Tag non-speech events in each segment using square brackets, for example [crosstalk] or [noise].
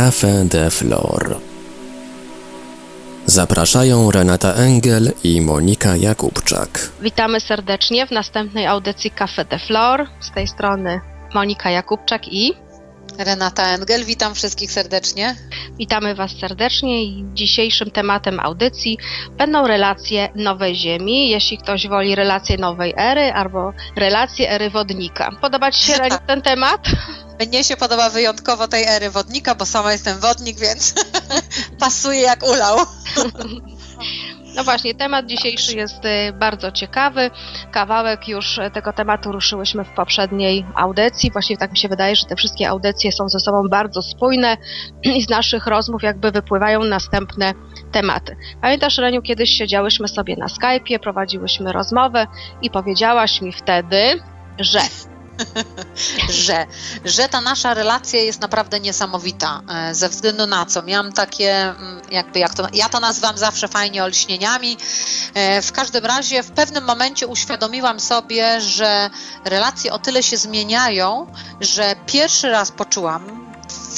Café de Flor. Zapraszają Renata Engel i Monika Jakubczak. Witamy serdecznie w następnej audycji Café de Flor. Z tej strony Monika Jakubczak i Renata Engel, witam wszystkich serdecznie. Witamy Was serdecznie i dzisiejszym tematem audycji będą relacje Nowej Ziemi. Jeśli ktoś woli relacje nowej ery albo relacje ery wodnika. Podoba Ci się Tak. ten temat? Mnie się podoba wyjątkowo tej ery wodnika, bo sama jestem wodnik, więc [laughs] pasuje jak ulał. [laughs] No właśnie, temat dzisiejszy jest y, bardzo ciekawy. Kawałek już y, tego tematu ruszyłyśmy w poprzedniej audycji. Właściwie tak mi się wydaje, że te wszystkie audycje są ze sobą bardzo spójne [clears throat] i z naszych rozmów jakby wypływają następne tematy. Pamiętasz, Reniu, kiedyś siedziałyśmy sobie na Skype'ie, prowadziłyśmy rozmowę i powiedziałaś mi wtedy, że że, że ta nasza relacja jest naprawdę niesamowita. e, Ze względu na co? Miałam takie, mm, jakby jak to, ja to nazywam zawsze fajnie olśnieniami. E, W każdym razie w pewnym momencie uświadomiłam sobie, że relacje o tyle się zmieniają, że pierwszy raz poczułam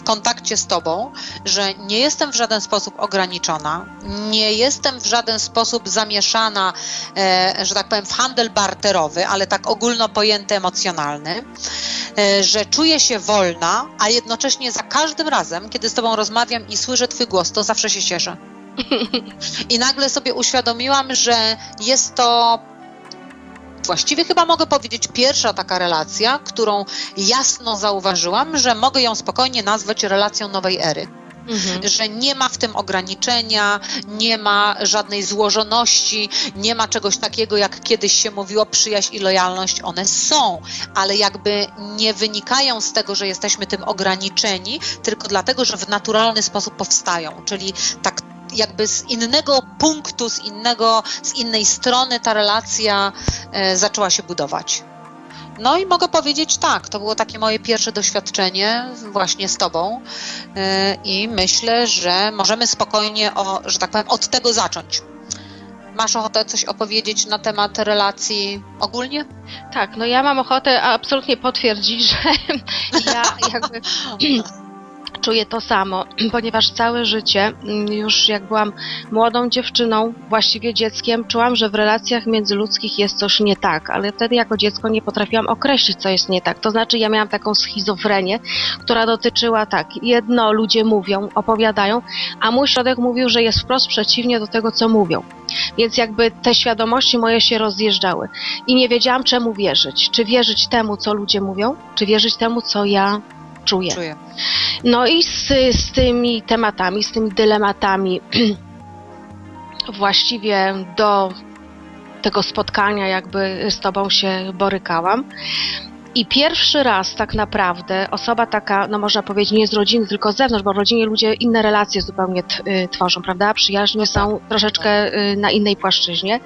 w kontakcie z Tobą, że nie jestem w żaden sposób ograniczona, nie jestem w żaden sposób zamieszana, e, że tak powiem, w handel barterowy, ale tak ogólno pojęty emocjonalny, e, że czuję się wolna, a jednocześnie za każdym razem, kiedy z Tobą rozmawiam i słyszę Twój głos, to zawsze się cieszę. [laughs] I nagle sobie uświadomiłam, że jest to właściwie chyba mogę powiedzieć pierwsza taka relacja, którą jasno zauważyłam, że mogę ją spokojnie nazwać relacją nowej ery. Mhm. Że nie ma w tym ograniczenia, nie ma żadnej złożoności, nie ma czegoś takiego, jak kiedyś się mówiło, przyjaźń i lojalność. One są, ale jakby nie wynikają z tego, że jesteśmy tym ograniczeni, tylko dlatego, że w naturalny sposób powstają. Czyli tak jakby z innego punktu, z, innego, z innej strony ta relacja e, zaczęła się budować. No i mogę powiedzieć tak, to było takie moje pierwsze doświadczenie właśnie z Tobą e, i myślę, że możemy spokojnie, o, że tak powiem, od tego zacząć. Masz ochotę coś opowiedzieć na temat relacji ogólnie? Tak, no ja mam ochotę absolutnie potwierdzić, że [laughs] ja jakby [laughs] czuję to samo, [clears throat] ponieważ całe życie, mm, już jak byłam młodą dziewczyną, właściwie dzieckiem, czułam, że w relacjach międzyludzkich jest coś nie tak, ale wtedy jako dziecko nie potrafiłam określić, co jest nie tak. To znaczy ja miałam taką schizofrenię, która dotyczyła tak, jedno ludzie mówią, opowiadają, a mój środek mówił, że jest wprost przeciwnie do tego, co mówią. Więc jakby te świadomości moje się rozjeżdżały i nie wiedziałam, czemu wierzyć. Czy wierzyć temu, co ludzie mówią, czy wierzyć temu, co ja czuję. Czuję. No i z, z tymi tematami, z tymi dylematami [clears throat] właściwie do tego spotkania jakby z tobą się borykałam. I pierwszy raz tak naprawdę osoba taka, no można powiedzieć, nie z rodziny, tylko z zewnątrz, bo w rodzinie ludzie inne relacje zupełnie y, tworzą, prawda? Przyjaźnie są troszeczkę y, na innej płaszczyźnie.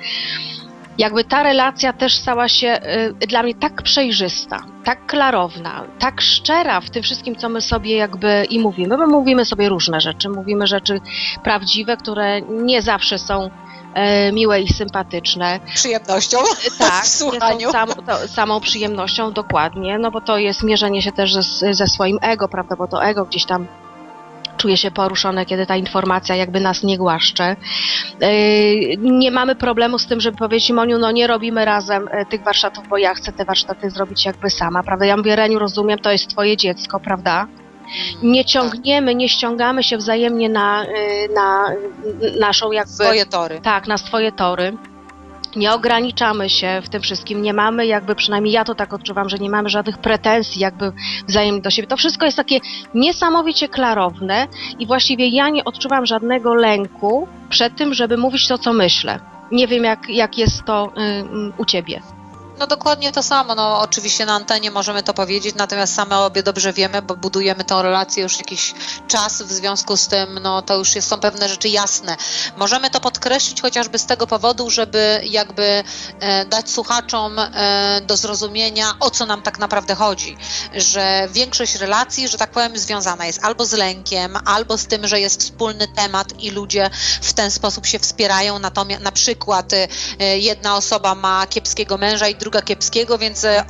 Jakby ta relacja też stała się y, dla mnie tak przejrzysta, tak klarowna, tak szczera w tym wszystkim, co my sobie jakby i mówimy, bo mówimy sobie różne rzeczy, mówimy rzeczy prawdziwe, które nie zawsze są e, miłe i sympatyczne. Przyjemnością Tak, [laughs] w słuchaniu. sam, to, samą przyjemnością, dokładnie, no bo to jest mierzenie się też ze, ze swoim ego, prawda, bo to ego gdzieś tam czuje się poruszone, kiedy ta informacja jakby nas nie głaszcze. Yy, nie mamy problemu z tym, żeby powiedzieć Moniu, no nie robimy razem e, tych warsztatów, bo ja chcę te warsztaty zrobić jakby sama, prawda? Ja mówię, Reniu, rozumiem, to jest twoje dziecko, prawda? Nie ciągniemy, nie ściągamy się wzajemnie na, y, na naszą jakby... Swoje tory. Tak, na swoje tory. Nie ograniczamy się w tym wszystkim, nie mamy jakby, przynajmniej ja to tak odczuwam, że nie mamy żadnych pretensji jakby wzajemnie do siebie. To wszystko jest takie niesamowicie klarowne i właściwie ja nie odczuwam żadnego lęku przed tym, żeby mówić to, co myślę. Nie wiem, jak, jak jest to y, y, u ciebie. No dokładnie to samo. No oczywiście na antenie możemy to powiedzieć, natomiast same obie dobrze wiemy, bo budujemy tę relację już jakiś czas, w związku z tym no to już są pewne rzeczy jasne. Możemy to podkreślić chociażby z tego powodu, żeby jakby e, dać słuchaczom e, do zrozumienia, o co nam tak naprawdę chodzi. Że większość relacji, że tak powiem, związana jest albo z lękiem, albo z tym, że jest wspólny temat i ludzie w ten sposób się wspierają. Natomiast na przykład e, jedna osoba ma kiepskiego męża i druga kiepskiego, więc, e,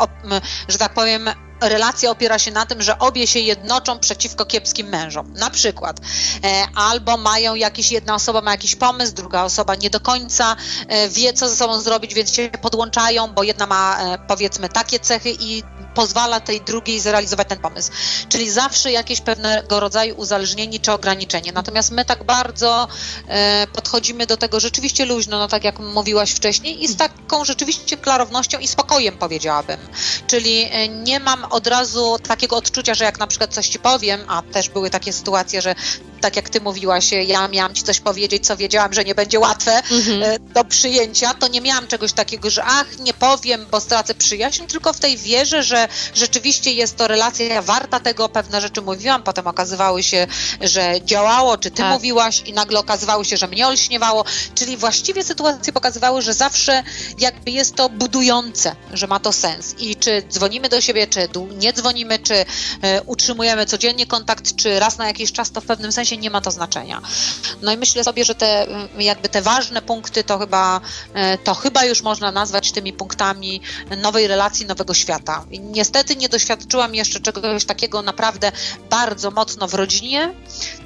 że tak powiem, relacja opiera się na tym, że obie się jednoczą przeciwko kiepskim mężom. Na przykład. E, albo mają jakiś, jedna osoba ma jakiś pomysł, druga osoba nie do końca e, wie, co ze sobą zrobić, więc się podłączają, bo jedna ma powiedzmy takie cechy i pozwala tej drugiej zrealizować ten pomysł. Czyli zawsze jakieś pewnego rodzaju uzależnienie czy ograniczenie. Natomiast my tak bardzo e, podchodzimy do tego rzeczywiście luźno, no tak jak mówiłaś wcześniej, i z taką rzeczywiście klarownością i spokojem powiedziałabym. Czyli e, nie mam od razu takiego odczucia, że jak na przykład coś ci powiem, a też były takie sytuacje, że tak jak ty mówiłaś, ja miałam ci coś powiedzieć, co wiedziałam, że nie będzie łatwe mhm. E, do przyjęcia, to nie miałam czegoś takiego, że ach, nie powiem, bo stracę przyjaźń, tylko w tej wierze, że rzeczywiście jest to relacja warta tego, pewne rzeczy mówiłam, potem okazywały się, że działało, czy ty tak. mówiłaś i nagle okazywało się, że mnie olśniewało, czyli właściwie sytuacje pokazywały, że zawsze jakby jest to budujące, że ma to sens i czy dzwonimy do siebie, czy nie dzwonimy, czy e, utrzymujemy codziennie kontakt, czy raz na jakiś czas, to w pewnym sensie nie ma to znaczenia. No i myślę sobie, że te jakby te ważne punkty to chyba, e, to chyba już można nazwać tymi punktami nowej relacji, nowego świata. Niestety nie doświadczyłam jeszcze czegoś takiego naprawdę bardzo mocno w rodzinie,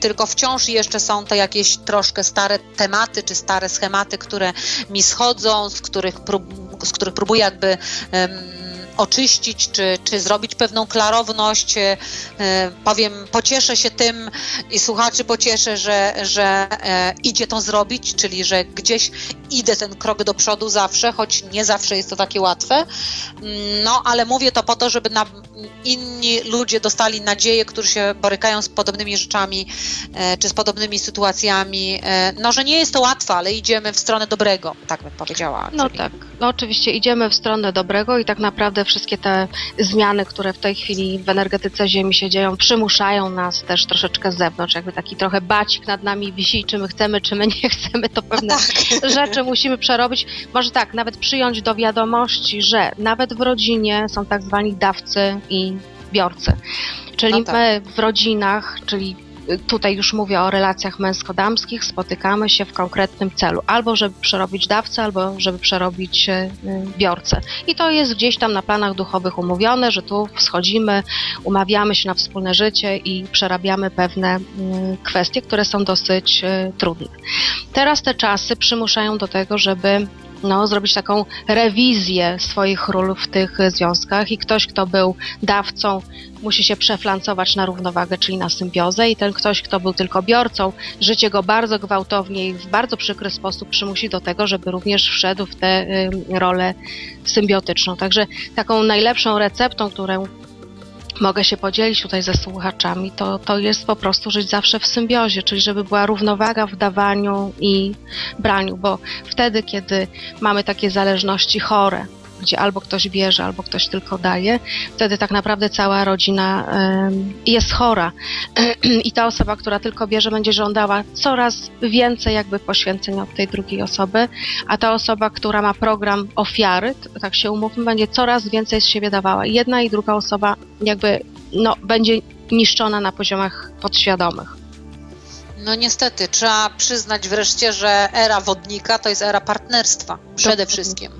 tylko wciąż jeszcze są to jakieś troszkę stare tematy czy stare schematy, które mi schodzą, z których, prób, z których próbuję jakby um, oczyścić, czy, czy zrobić pewną klarowność. E, powiem, pocieszę się tym i słuchaczy pocieszę, że, że e, idzie to zrobić, czyli że gdzieś idę ten krok do przodu zawsze, choć nie zawsze jest to takie łatwe. Mm, no, ale mówię to po to, żeby na, inni ludzie dostali nadzieję, którzy się borykają z podobnymi rzeczami, e, czy z podobnymi sytuacjami. No, że nie jest to łatwe, ale idziemy w stronę dobrego, tak bym powiedziała. No czyli... tak, no oczywiście idziemy w stronę dobrego i tak naprawdę wszystkie te zmiany, które w tej chwili w energetyce Ziemi się dzieją, przymuszają nas też troszeczkę z zewnątrz, jakby taki trochę bacik nad nami wisi, czy my chcemy, czy my nie chcemy, to pewne [laughs] tak. rzeczy musimy przerobić. Może tak, nawet przyjąć do wiadomości, że nawet w rodzinie są tak zwani dawcy i biorcy. Czyli no tak. my w rodzinach, czyli tutaj już mówię o relacjach męsko-damskich, spotykamy się w konkretnym celu, albo żeby przerobić dawcę, albo żeby przerobić e, biorcę. I to jest gdzieś tam na planach duchowych umówione, że tu wschodzimy, umawiamy się na wspólne życie i przerabiamy pewne mm, kwestie, które są dosyć trudne. Teraz te czasy przymuszają do tego, żeby no, zrobić taką rewizję swoich ról w tych związkach i ktoś, kto był dawcą, musi się przeflancować na równowagę, czyli na symbiozę i ten ktoś, kto był tylko biorcą, życie go bardzo gwałtownie i w bardzo przykry sposób przymusi do tego, żeby również wszedł w tę rolę symbiotyczną. Także taką najlepszą receptą, którą mogę się podzielić tutaj ze słuchaczami, to, to jest po prostu żyć zawsze w symbiozie, czyli żeby była równowaga w dawaniu i braniu, bo wtedy, kiedy mamy takie zależności chore, gdzie albo ktoś bierze, albo ktoś tylko daje, wtedy tak naprawdę cała rodzina jest chora. [clears throat] I ta osoba, która tylko bierze, będzie żądała coraz więcej jakby poświęcenia od tej drugiej osoby, a ta osoba, która ma program ofiary, tak się umówmy, będzie coraz więcej z siebie dawała. Jedna i druga osoba jakby no, będzie niszczona na poziomach podświadomych. No niestety, trzeba przyznać wreszcie, że era wodnika to jest era partnerstwa przede wszystkim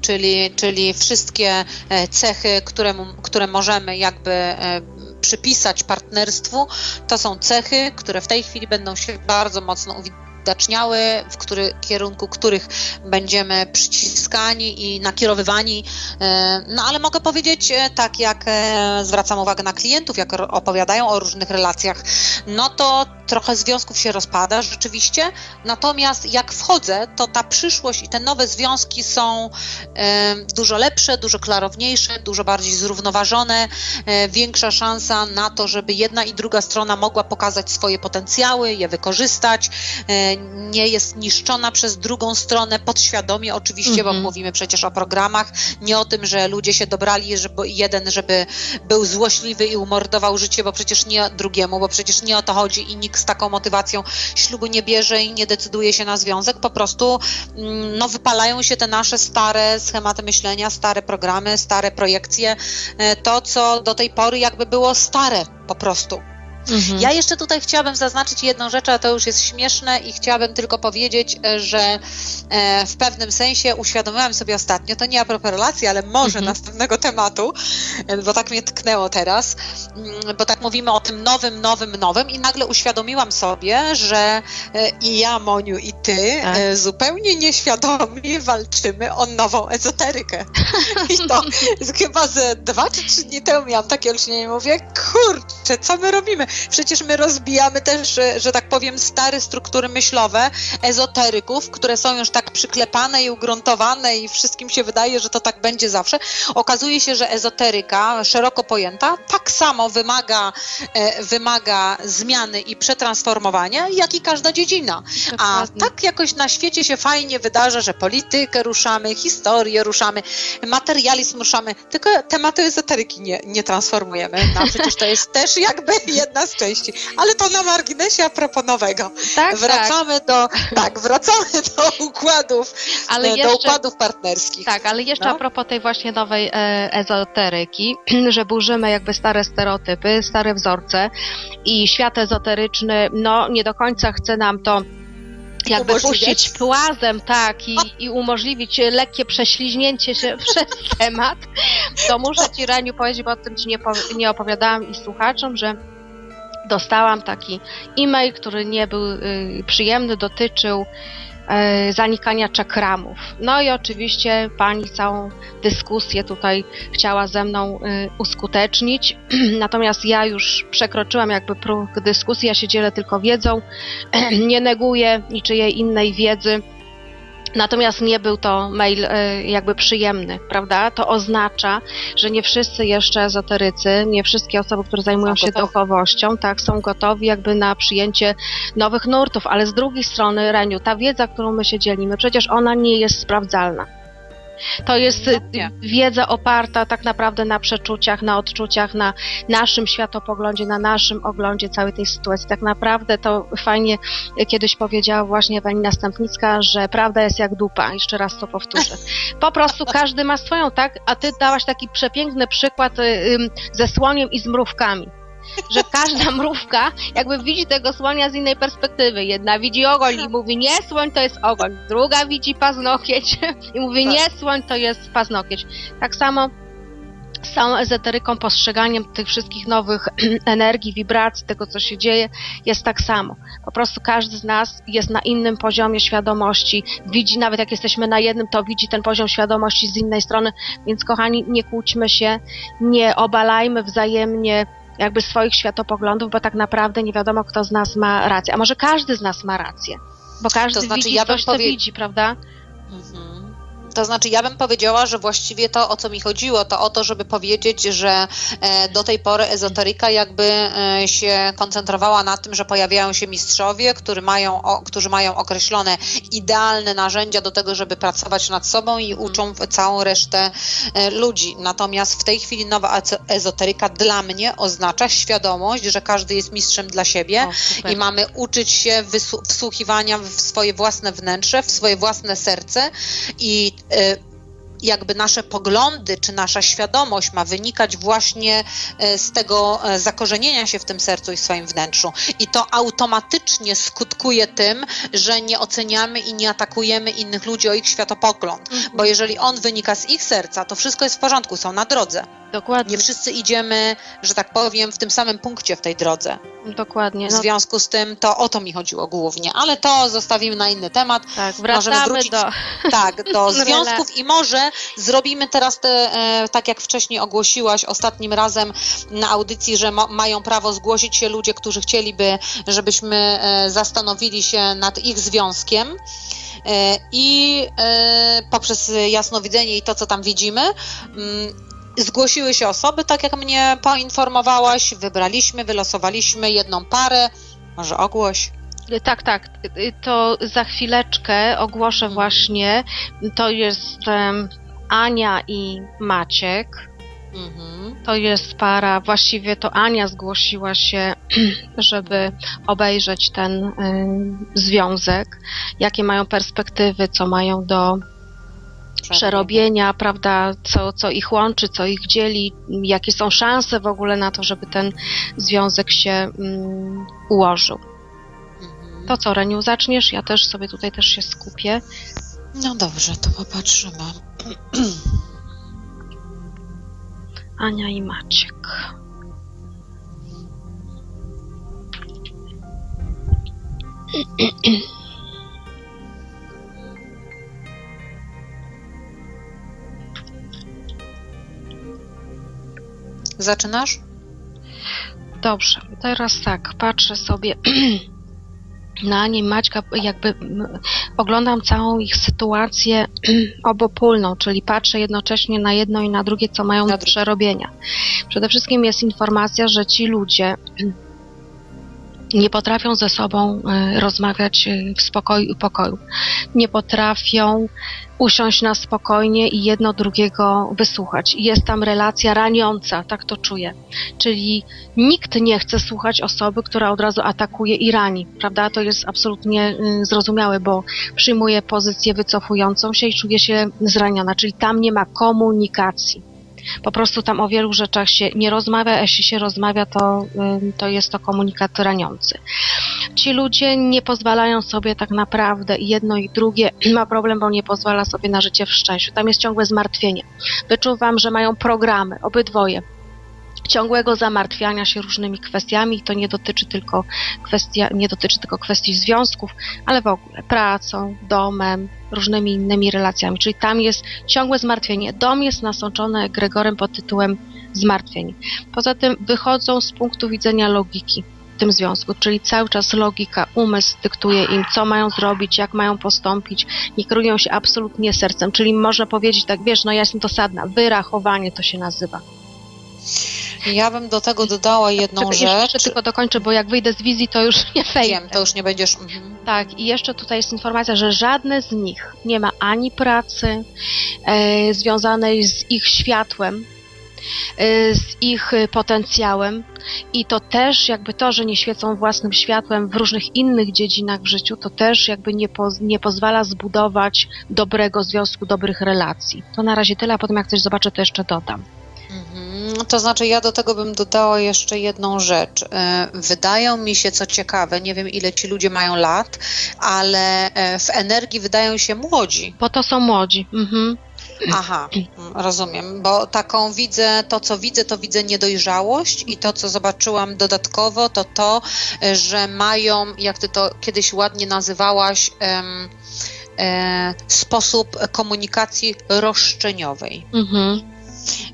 czyli, czyli wszystkie e, cechy, które, które możemy jakby e, przypisać partnerstwu, to są cechy, które w tej chwili będą się bardzo mocno uwidaczniały, w który, kierunku których będziemy przyciskani i nakierowywani. E, no ale mogę powiedzieć, tak jak zwracam uwagę na klientów, jak opowiadają o różnych relacjach, no to trochę związków się rozpada rzeczywiście, natomiast jak wchodzę, to ta przyszłość i te nowe związki są e, dużo lepsze, dużo klarowniejsze, dużo bardziej zrównoważone, e, większa szansa na to, żeby jedna i druga strona mogła pokazać swoje potencjały, je wykorzystać, e, nie jest niszczona przez drugą stronę podświadomie oczywiście, mm -hmm. bo mhm. mówimy przecież o programach, nie o tym, że ludzie się dobrali, żeby jeden, żeby był złośliwy i umordował życie, bo przecież nie drugiemu, bo przecież nie o to chodzi i nikt z taką motywacją ślubu nie bierze i nie decyduje się na związek, po prostu mm, no, wypalają się te nasze stare schematy myślenia, stare programy, stare projekcje, e, to co do tej pory jakby było stare po prostu. Mhm. Ja jeszcze tutaj chciałabym zaznaczyć jedną rzecz, a to już jest śmieszne i chciałabym tylko powiedzieć, e, że e, w pewnym sensie uświadomiłam sobie ostatnio, to nie a propos relacji, ale może Mhm. następnego tematu, e, bo tak mnie tknęło teraz, mm, bo tak mówimy o tym nowym, nowym, nowym i nagle uświadomiłam sobie, że i ja, Moniu, i ty Tak. zupełnie nieświadomie walczymy o nową ezoterykę. I to [laughs] chyba ze dwa czy trzy dni temu miałam takie olśnienie i mówię, kurczę, co my robimy? Przecież my rozbijamy też, że, że tak powiem, stare struktury myślowe ezoteryków, które są już tak przyklepane i ugruntowane i wszystkim się wydaje, że to tak będzie zawsze. Okazuje się, że ezoteryka, szeroko pojęta, tak samo wymaga, e, wymaga zmiany i przetransformowania, jak i każda dziedzina. A tak jakoś na świecie się fajnie wydarza, że politykę ruszamy, historię ruszamy, materializm ruszamy, tylko tematu ezoteryki nie, nie transformujemy. No, przecież to jest też jakby jedna z części. Ale to na marginesie a propos nowego. tak, tak. Wracamy do, tak, wracamy do układów, Ale do jeszcze, układów partnerskich. tak, ale jeszcze No. a propos tej właśnie nowej e, ezoteryki, [clears throat] że burzymy jakby stare stereotypy, stare wzorce i świat ezoteryczny, no nie do końca chce nam to jakby Umożliwiać. puścić płazem, tak, i, i umożliwić lekkie prześliźnięcie się [laughs] przez temat, to muszę Ci, Reniu, powiedzieć, bo o tym Ci nie, nie opowiadałam i słuchaczom, że dostałam taki e-mail, który nie był y, przyjemny, dotyczył y, zanikania czakramów. No i oczywiście pani całą dyskusję tutaj chciała ze mną y, uskutecznić, [clears throat] natomiast ja już przekroczyłam jakby próg dyskusji, ja się dzielę tylko wiedzą, [clears throat] nie neguję niczyjej innej wiedzy. Natomiast nie był to mail y, jakby przyjemny, prawda? To oznacza, że nie wszyscy jeszcze ezoterycy, nie wszystkie osoby, które zajmują Są się gotowi. duchowością, tak, są gotowi jakby na przyjęcie nowych nurtów, ale z drugiej strony, Reniu, ta wiedza, którą my się dzielimy, przecież ona nie jest sprawdzalna. To jest y, wiedza oparta tak naprawdę na przeczuciach, na odczuciach, na naszym światopoglądzie, na naszym oglądzie całej tej sytuacji. Tak naprawdę to fajnie kiedyś powiedziała właśnie pani Następnicka, że prawda jest jak dupa. Jeszcze raz to powtórzę. [laughs] Po prostu każdy ma swoją, tak? A ty dałaś taki przepiękny przykład y, ym, ze słoniem i z mrówkami. Że każda mrówka jakby widzi tego słonia z innej perspektywy. Jedna widzi ogoń i mówi nie, słoń to jest ogoń. Druga widzi paznokieć [laughs] i mówi Tak. nie, słoń to jest paznokieć. Tak samo z całą ezoteryką, postrzeganiem tych wszystkich nowych [clears throat] energii, wibracji, tego co się dzieje, jest tak samo. Po prostu każdy z nas jest na innym poziomie świadomości, widzi, nawet jak jesteśmy na jednym, to widzi ten poziom świadomości z innej strony, więc kochani, nie kłóćmy się, nie obalajmy wzajemnie jakby swoich światopoglądów, bo tak naprawdę nie wiadomo, kto z nas ma rację. A może każdy z nas ma rację, bo każdy To znaczy, widzi ja coś, co powie- widzi, prawda? Mhm. To znaczy, ja bym powiedziała, że właściwie to, o co mi chodziło, to o to, żeby powiedzieć, że e, do tej pory ezoteryka jakby e, się koncentrowała na tym, że pojawiają się mistrzowie, którzy mają, którzy mają określone idealne narzędzia do tego, żeby pracować nad sobą i uczą w- całą resztę e, ludzi. Natomiast w tej chwili nowa ezo- ezoteryka dla mnie oznacza świadomość, że każdy jest mistrzem dla siebie, O, i mamy uczyć się wsłuchiwania w swoje własne wnętrze, w swoje własne serce i Uh, jakby nasze poglądy czy nasza świadomość ma wynikać właśnie e, z tego e, zakorzenienia się w tym sercu i w swoim wnętrzu. I to automatycznie skutkuje tym, że nie oceniamy i nie atakujemy innych ludzi o ich światopogląd. Mhm. Bo jeżeli on wynika z ich serca, to wszystko jest w porządku, są na drodze. Dokładnie, Nie wszyscy idziemy, że tak powiem, w tym samym punkcie w tej drodze. dokładnie. W No, związku z tym to o to mi chodziło głównie, ale to zostawimy na inny temat. tak, możemy wracamy wrócić do... Tak, do [laughs] związków i może zrobimy teraz te, e, tak jak wcześniej ogłosiłaś ostatnim razem na audycji, że mo- mają prawo zgłosić się ludzie, którzy chcieliby, żebyśmy e, zastanowili się nad ich związkiem. E, I poprzez jasnowidzenie i to, co tam widzimy, mm, zgłosiły się osoby, tak jak mnie poinformowałaś, wybraliśmy, wylosowaliśmy jedną parę. Może ogłoś. Tak, tak. To za chwileczkę ogłoszę właśnie. To jest Ania i Maciek. Mhm. To jest para, właściwie to Ania zgłosiła się, [clears throat] żeby obejrzeć ten em, związek, jakie mają perspektywy, co mają do przerobienia, prawda, co, co ich łączy, co ich dzieli, jakie są szanse w ogóle na to, żeby ten związek się mm, ułożył. To co, Reniu, zaczniesz? Ja też sobie tutaj też się skupię. No dobrze, to popatrzymy. [clears throat] Ania i Maciek. Zaczynasz? Dobrze, teraz tak, patrzę sobie [clears throat] na i Maćka, jakby oglądam całą ich sytuację [clears throat] obopólną, czyli patrzę jednocześnie na jedno i na drugie, co mają do przerobienia. Przede wszystkim jest informacja, że ci ludzie nie potrafią ze sobą y, rozmawiać y, w spokoju, pokoju. Nie potrafią usiąść na spokojnie i jedno drugiego wysłuchać. Jest tam relacja raniąca, tak to czuję. Czyli nikt nie chce słuchać osoby, która od razu atakuje i rani, prawda? To jest absolutnie y, zrozumiałe, bo przyjmuje pozycję wycofującą się i czuje się zraniona, czyli tam nie ma komunikacji. Po prostu tam o wielu rzeczach się nie rozmawia, a jeśli się rozmawia, to, to jest to komunikat raniący. Ci ludzie nie pozwalają sobie tak naprawdę jedno i drugie [clears throat] ma problem, bo nie pozwala sobie na życie w szczęściu. Tam jest ciągłe zmartwienie. Wyczuwam, że mają programy, obydwoje ciągłego zamartwiania się różnymi kwestiami to nie dotyczy tylko kwestia, nie dotyczy tylko kwestii związków, ale w ogóle pracą, domem, różnymi innymi relacjami. Czyli tam jest ciągłe zmartwienie. Dom jest nasączony egregorem pod tytułem zmartwień. Poza tym wychodzą z punktu widzenia logiki w tym związku, czyli cały czas logika, umysł dyktuje im, co mają zrobić, jak mają postąpić, nie kierują się absolutnie sercem, czyli można powiedzieć tak, wiesz, no ja jestem dosadna, wyrachowanie to się nazywa. Ja bym do tego dodała jedną jeszcze, rzecz. jeszcze tylko dokończę, bo jak wyjdę z wizji, to już [laughs] nie wejdę. Wiem, to już nie będziesz. Mhm. Tak, i jeszcze tutaj jest informacja, że żadne z nich nie ma ani pracy e, związanej z ich światłem, e, z ich e, potencjałem i to też jakby to, że nie świecą własnym światłem w różnych innych dziedzinach w życiu, to też jakby nie, poz, nie pozwala zbudować dobrego związku, dobrych relacji. To na razie tyle, a potem jak coś zobaczę, to jeszcze dodam. To znaczy, ja do tego bym dodała jeszcze jedną rzecz. E, Wydają mi się, co ciekawe, nie wiem ile ci ludzie mają lat, ale e, w energii wydają się młodzi. Po to są młodzi. Mhm. Aha, rozumiem, bo taką widzę, to co widzę, to widzę niedojrzałość i to, co zobaczyłam dodatkowo, to to, że mają, jak ty to kiedyś ładnie nazywałaś, em, e, sposób komunikacji roszczeniowej. Mhm.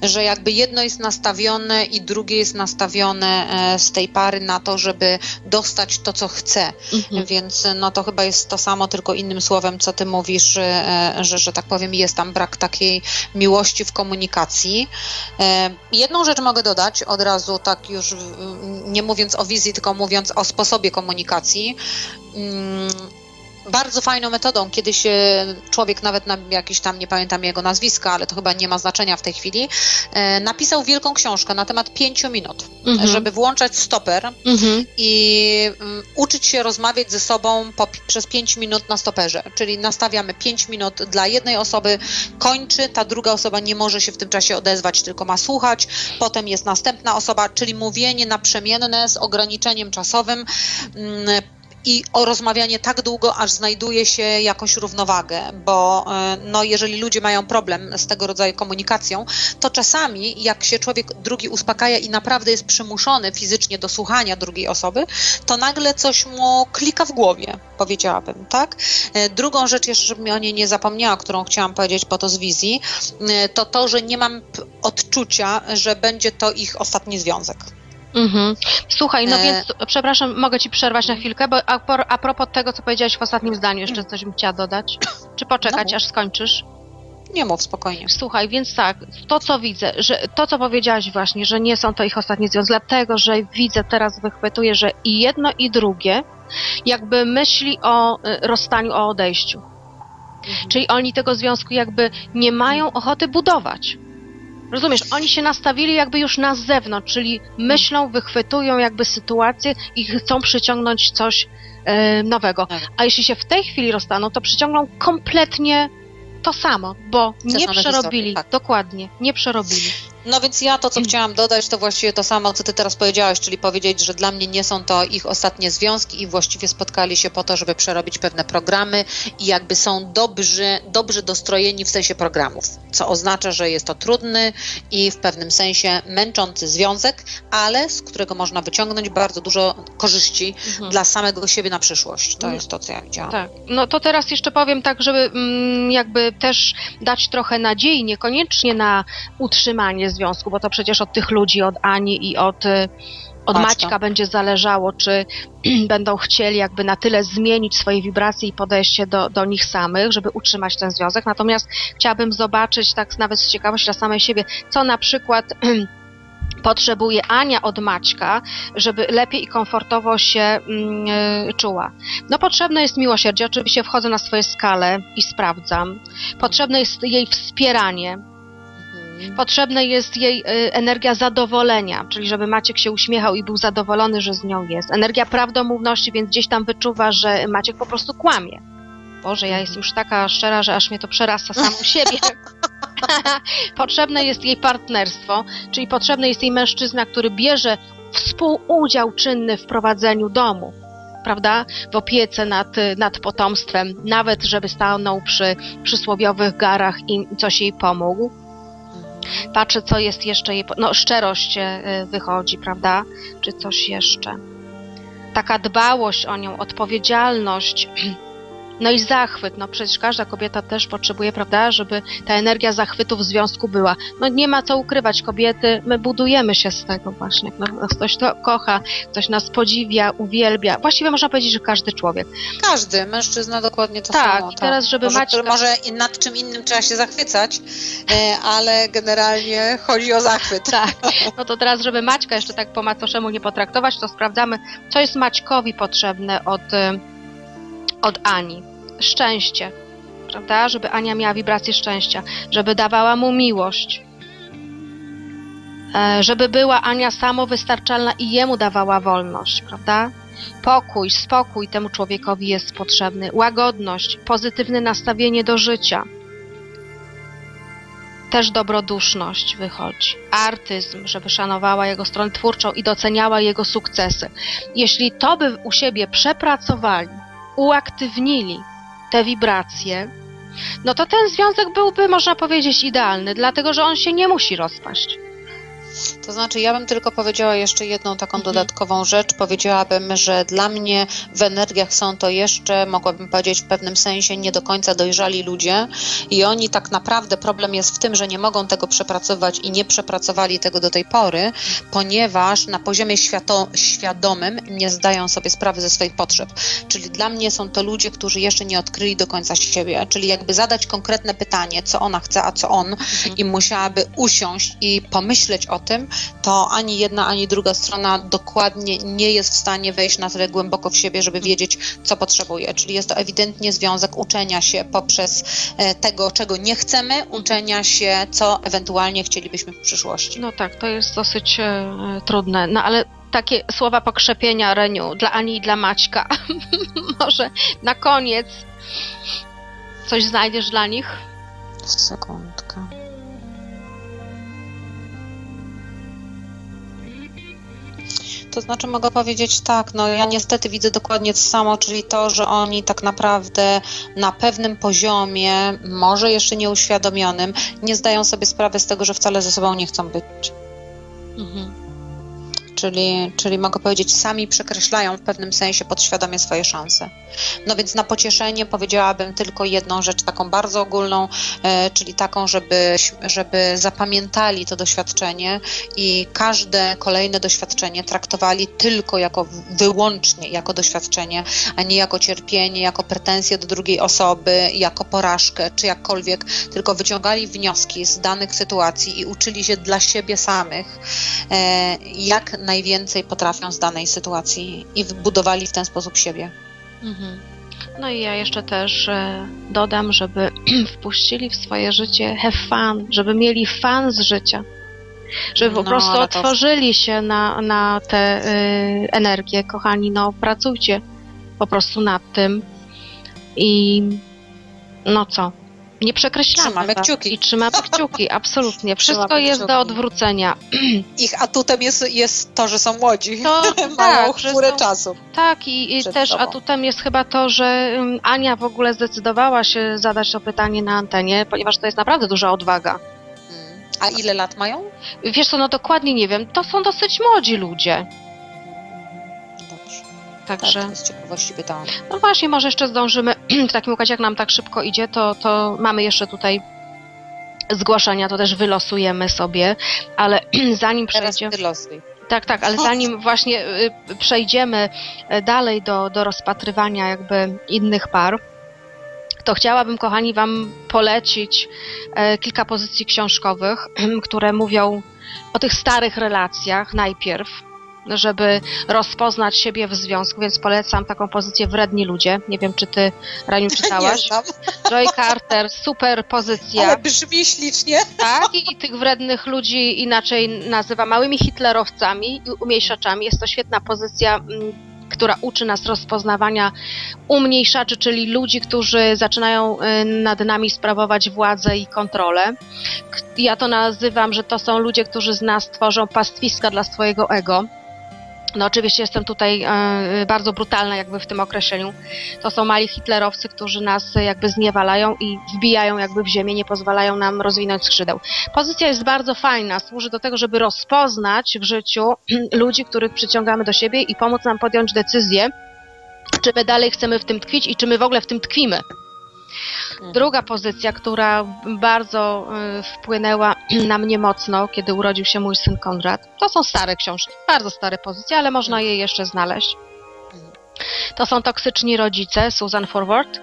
Że jakby jedno jest nastawione i drugie jest nastawione e, z tej pary na to, żeby dostać to, co chce. Mhm. Więc no to chyba jest to samo, tylko innym słowem, co ty mówisz, e, że, że tak powiem, jest tam brak takiej miłości w komunikacji. E, Jedną rzecz mogę dodać od razu, tak już mm, nie mówiąc o wizji, tylko mówiąc o sposobie komunikacji. Mm, Bardzo fajną metodą, kiedyś e, człowiek, nawet na jakiś tam, nie pamiętam jego nazwiska, ale to chyba nie ma znaczenia w tej chwili, e, napisał wielką książkę na temat pięciu minut, Mhm. żeby włączać stoper Mhm. i mm, uczyć się rozmawiać ze sobą po, przez 5 minut na stoperze. Czyli nastawiamy 5 minut dla jednej osoby, kończy, ta druga osoba nie może się w tym czasie odezwać, tylko ma słuchać, potem jest następna osoba, czyli mówienie naprzemienne z ograniczeniem czasowym. I o rozmawianie tak długo, aż znajduje się jakąś równowagę, bo e, no, jeżeli ludzie mają problem z tego rodzaju komunikacją, to czasami jak się człowiek drugi uspokaja i naprawdę jest przymuszony fizycznie do słuchania drugiej osoby, to nagle coś mu klika w głowie, powiedziałabym, tak? E, Drugą rzecz jeszcze, żebym o niej nie zapomniała, którą chciałam powiedzieć po to z wizji, e, to to, że nie mam odczucia, że będzie to ich ostatni związek. Mhm. Słuchaj, no E- więc przepraszam, mogę ci przerwać na chwilkę, bo a, a propos tego, co powiedziałaś w ostatnim zdaniu, jeszcze coś bym chciała dodać. Czy poczekać, No. aż skończysz? Nie mów spokojnie. Słuchaj, więc tak, to co widzę, że to co powiedziałaś właśnie, że nie są to ich ostatnie związki, dlatego, że widzę teraz, wychwytuję, że i jedno i drugie jakby myśli o y, rozstaniu, o odejściu. Czyli oni tego związku jakby nie mają ochoty budować. Rozumiesz, oni się nastawili jakby już na zewnątrz, czyli myślą, wychwytują jakby sytuację i chcą przyciągnąć coś e, nowego. Tak. A jeśli się w tej chwili rozstaną, to przyciągną kompletnie to samo, bo nie same przerobili. historie, tak. Dokładnie, nie przerobili. No więc ja to, co chciałam dodać, to właściwie to samo, co ty teraz powiedziałaś, czyli powiedzieć, że dla mnie nie są to ich ostatnie związki i właściwie spotkali się po to, żeby przerobić pewne programy i jakby są dobrzy, dobrze dostrojeni w sensie programów, co oznacza, że jest to trudny i w pewnym sensie męczący związek, ale z którego można wyciągnąć bardzo dużo korzyści Mhm. dla samego siebie na przyszłość. To Mhm. jest to, co ja widziałam. Tak. No to teraz jeszcze powiem tak, żeby mm, jakby też dać trochę nadziei, niekoniecznie na utrzymanie związku, bo to przecież od tych ludzi, od Ani i od, y, od Maćka. Maćka będzie zależało, czy [clears throat] będą chcieli jakby na tyle zmienić swoje wibracje i podejście do, do nich samych, żeby utrzymać ten związek. Natomiast chciałabym zobaczyć, tak nawet z ciekawości dla samej siebie, co na przykład [clears throat] potrzebuje Ania od Maćka, żeby lepiej i komfortowo się mm, y, czuła. No potrzebne jest miłosierdzie, oczywiście wchodzę na swoje skale i sprawdzam. Potrzebne jest jej wspieranie. Potrzebna jest jej y, energia zadowolenia, czyli żeby Maciek się uśmiechał i był zadowolony, że z nią jest. Energia prawdomówności, więc gdzieś tam wyczuwa, że Maciek po prostu kłamie. Boże, ja jestem już taka szczera, że aż mnie to przerasta samą [laughs] siebie. [laughs] potrzebne jest jej partnerstwo, czyli potrzebny jest jej mężczyzna, który bierze współudział czynny w prowadzeniu domu. Prawda? W opiece nad, nad potomstwem, nawet żeby stanął przy przysłowiowych garach i coś jej pomógł. Patrzę, co jest jeszcze jej. No, szczerość e, wychodzi, prawda? Czy coś jeszcze? Taka dbałość o nią, odpowiedzialność. [clears throat] No i zachwyt. No przecież każda kobieta też potrzebuje, prawda, żeby ta energia zachwytu w związku była. No nie ma co ukrywać, kobiety, my budujemy się z tego właśnie. No, ktoś to kocha, ktoś nas podziwia, uwielbia. Właściwie można powiedzieć, że każdy człowiek. Każdy, mężczyzna dokładnie to Tak, samo. i teraz, żeby może, Maćka- może nad czym innym trzeba się zachwycać, e, ale generalnie chodzi o zachwyt. Tak. [laughs] No to teraz, żeby Maćka jeszcze tak po macoszemu nie potraktować, to sprawdzamy, co jest Maćkowi potrzebne od, y, od Ani. Szczęście, prawda? Żeby Ania miała wibrację szczęścia, żeby dawała mu miłość. E, Żeby była Ania samowystarczalna i jemu dawała wolność, prawda? Pokój, spokój temu człowiekowi jest potrzebny, łagodność, pozytywne nastawienie do życia też dobroduszność wychodzi. Artyzm, żeby szanowała jego stronę twórczą i doceniała jego sukcesy. Jeśli to by u siebie przepracowali, uaktywnili te wibracje, no to ten związek byłby, można powiedzieć, idealny, dlatego że on się nie musi rozpaść. To znaczy, ja bym tylko powiedziała jeszcze jedną taką Mhm. dodatkową rzecz. Powiedziałabym, że dla mnie w energiach są to jeszcze, mogłabym powiedzieć, w pewnym sensie nie do końca dojrzali ludzie i oni tak naprawdę, problem jest w tym, że nie mogą tego przepracować i nie przepracowali tego do tej pory, ponieważ na poziomie świato, świadomym nie zdają sobie sprawy ze swoich potrzeb. Czyli dla mnie są to ludzie, którzy jeszcze nie odkryli do końca siebie, czyli jakby zadać konkretne pytanie, co ona chce, a co on, i musiałaby usiąść i pomyśleć o tym, to ani jedna, ani druga strona dokładnie nie jest w stanie wejść na tyle głęboko w siebie, żeby wiedzieć, co potrzebuje. Czyli jest to ewidentnie związek uczenia się poprzez e, tego, czego nie chcemy, uczenia się, co ewentualnie chcielibyśmy w przyszłości. No tak, to jest dosyć e, trudne. No ale takie słowa pokrzepienia, Reniu, dla Ani i dla Maćka. [laughs] Może na koniec coś znajdziesz dla nich? Sekundkę. To znaczy mogę powiedzieć tak, no ja niestety widzę dokładnie to samo, czyli to, że oni tak naprawdę na pewnym poziomie, może jeszcze nieuświadomionym, nie zdają sobie sprawy z tego, że wcale ze sobą nie chcą być. Mhm. Czyli, czyli mogę powiedzieć, sami przekreślają w pewnym sensie podświadomie swoje szanse. No więc na pocieszenie powiedziałabym tylko jedną rzecz, taką bardzo ogólną, e, czyli taką, żeby, żeby zapamiętali to doświadczenie i każde kolejne doświadczenie traktowali tylko jako wyłącznie jako doświadczenie, a nie jako cierpienie, jako pretensje do drugiej osoby, jako porażkę, czy jakkolwiek, tylko wyciągali wnioski z danych sytuacji i uczyli się dla siebie samych, e, jak najwięcej potrafią z danej sytuacji i budowali w ten sposób siebie. Mhm. No i ja jeszcze też e, dodam, żeby [clears throat] wpuścili w swoje życie have fun, żeby mieli fan z życia. Żeby po No, prostu ale to- otworzyli się na, na tę y, energię. Kochani, no pracujcie po prostu nad tym. I no co? Nie przekreślamy. Trzymamy kciuki. I trzymamy kciuki, absolutnie. Wszystko Trzymamy jest do kciuki. odwrócenia. [clears throat] Ich atutem jest, jest to, że są młodzi. To [laughs] Mają tak, chmurę są- czasu. Tak, i, i też sobą. atutem jest chyba to, że Ania w ogóle zdecydowała się zadać to pytanie na antenie, ponieważ to jest naprawdę duża odwaga. Mm. A ile lat mają? Wiesz co, no dokładnie nie wiem, to są dosyć młodzi ludzie. Dobrze. Także, Tak, z ciekawości pytałam. no właśnie, może jeszcze zdążymy, [clears throat] w takim układzie jak nam tak szybko idzie, to, to mamy jeszcze tutaj zgłoszenia, to też wylosujemy sobie, ale [clears throat] zanim przejdziemy... Tak, tak, ale zanim właśnie y, przejdziemy y, dalej do, do rozpatrywania jakby innych par, to chciałabym, kochani, Wam polecić e, kilka pozycji książkowych, [clears throat] które mówią o tych starych relacjach najpierw, żeby rozpoznać siebie w związku, więc polecam taką pozycję Wredni Ludzie. Nie wiem, czy Ty, Raniu, czytałaś? Joy Carter, super pozycja. ale brzmi ślicznie. Tak, i, tych wrednych ludzi inaczej nazywa małymi hitlerowcami i umniejszaczami. Jest to świetna pozycja, mm, która uczy nas rozpoznawania umniejszaczy, czyli ludzi, którzy zaczynają y, nad nami sprawować władzę i kontrolę. Ja to nazywam, że to są ludzie, którzy z nas tworzą pastwiska dla swojego ego. No oczywiście jestem tutaj e, bardzo brutalna jakby w tym określeniu. To są mali hitlerowcy, którzy nas jakby zniewalają i wbijają jakby w ziemię, nie pozwalają nam rozwinąć skrzydeł. Pozycja jest bardzo fajna, służy do tego, żeby rozpoznać w życiu [clears throat] ludzi, których przyciągamy do siebie i pomóc nam podjąć decyzję, czy my dalej chcemy w tym tkwić i czy my w ogóle w tym tkwimy. Druga pozycja, która bardzo y, wpłynęła [clears throat] na mnie mocno, kiedy urodził się mój syn Konrad, to są stare książki, bardzo stare pozycje, ale można je jeszcze znaleźć. To są Toksyczni Rodzice, Susan Forward.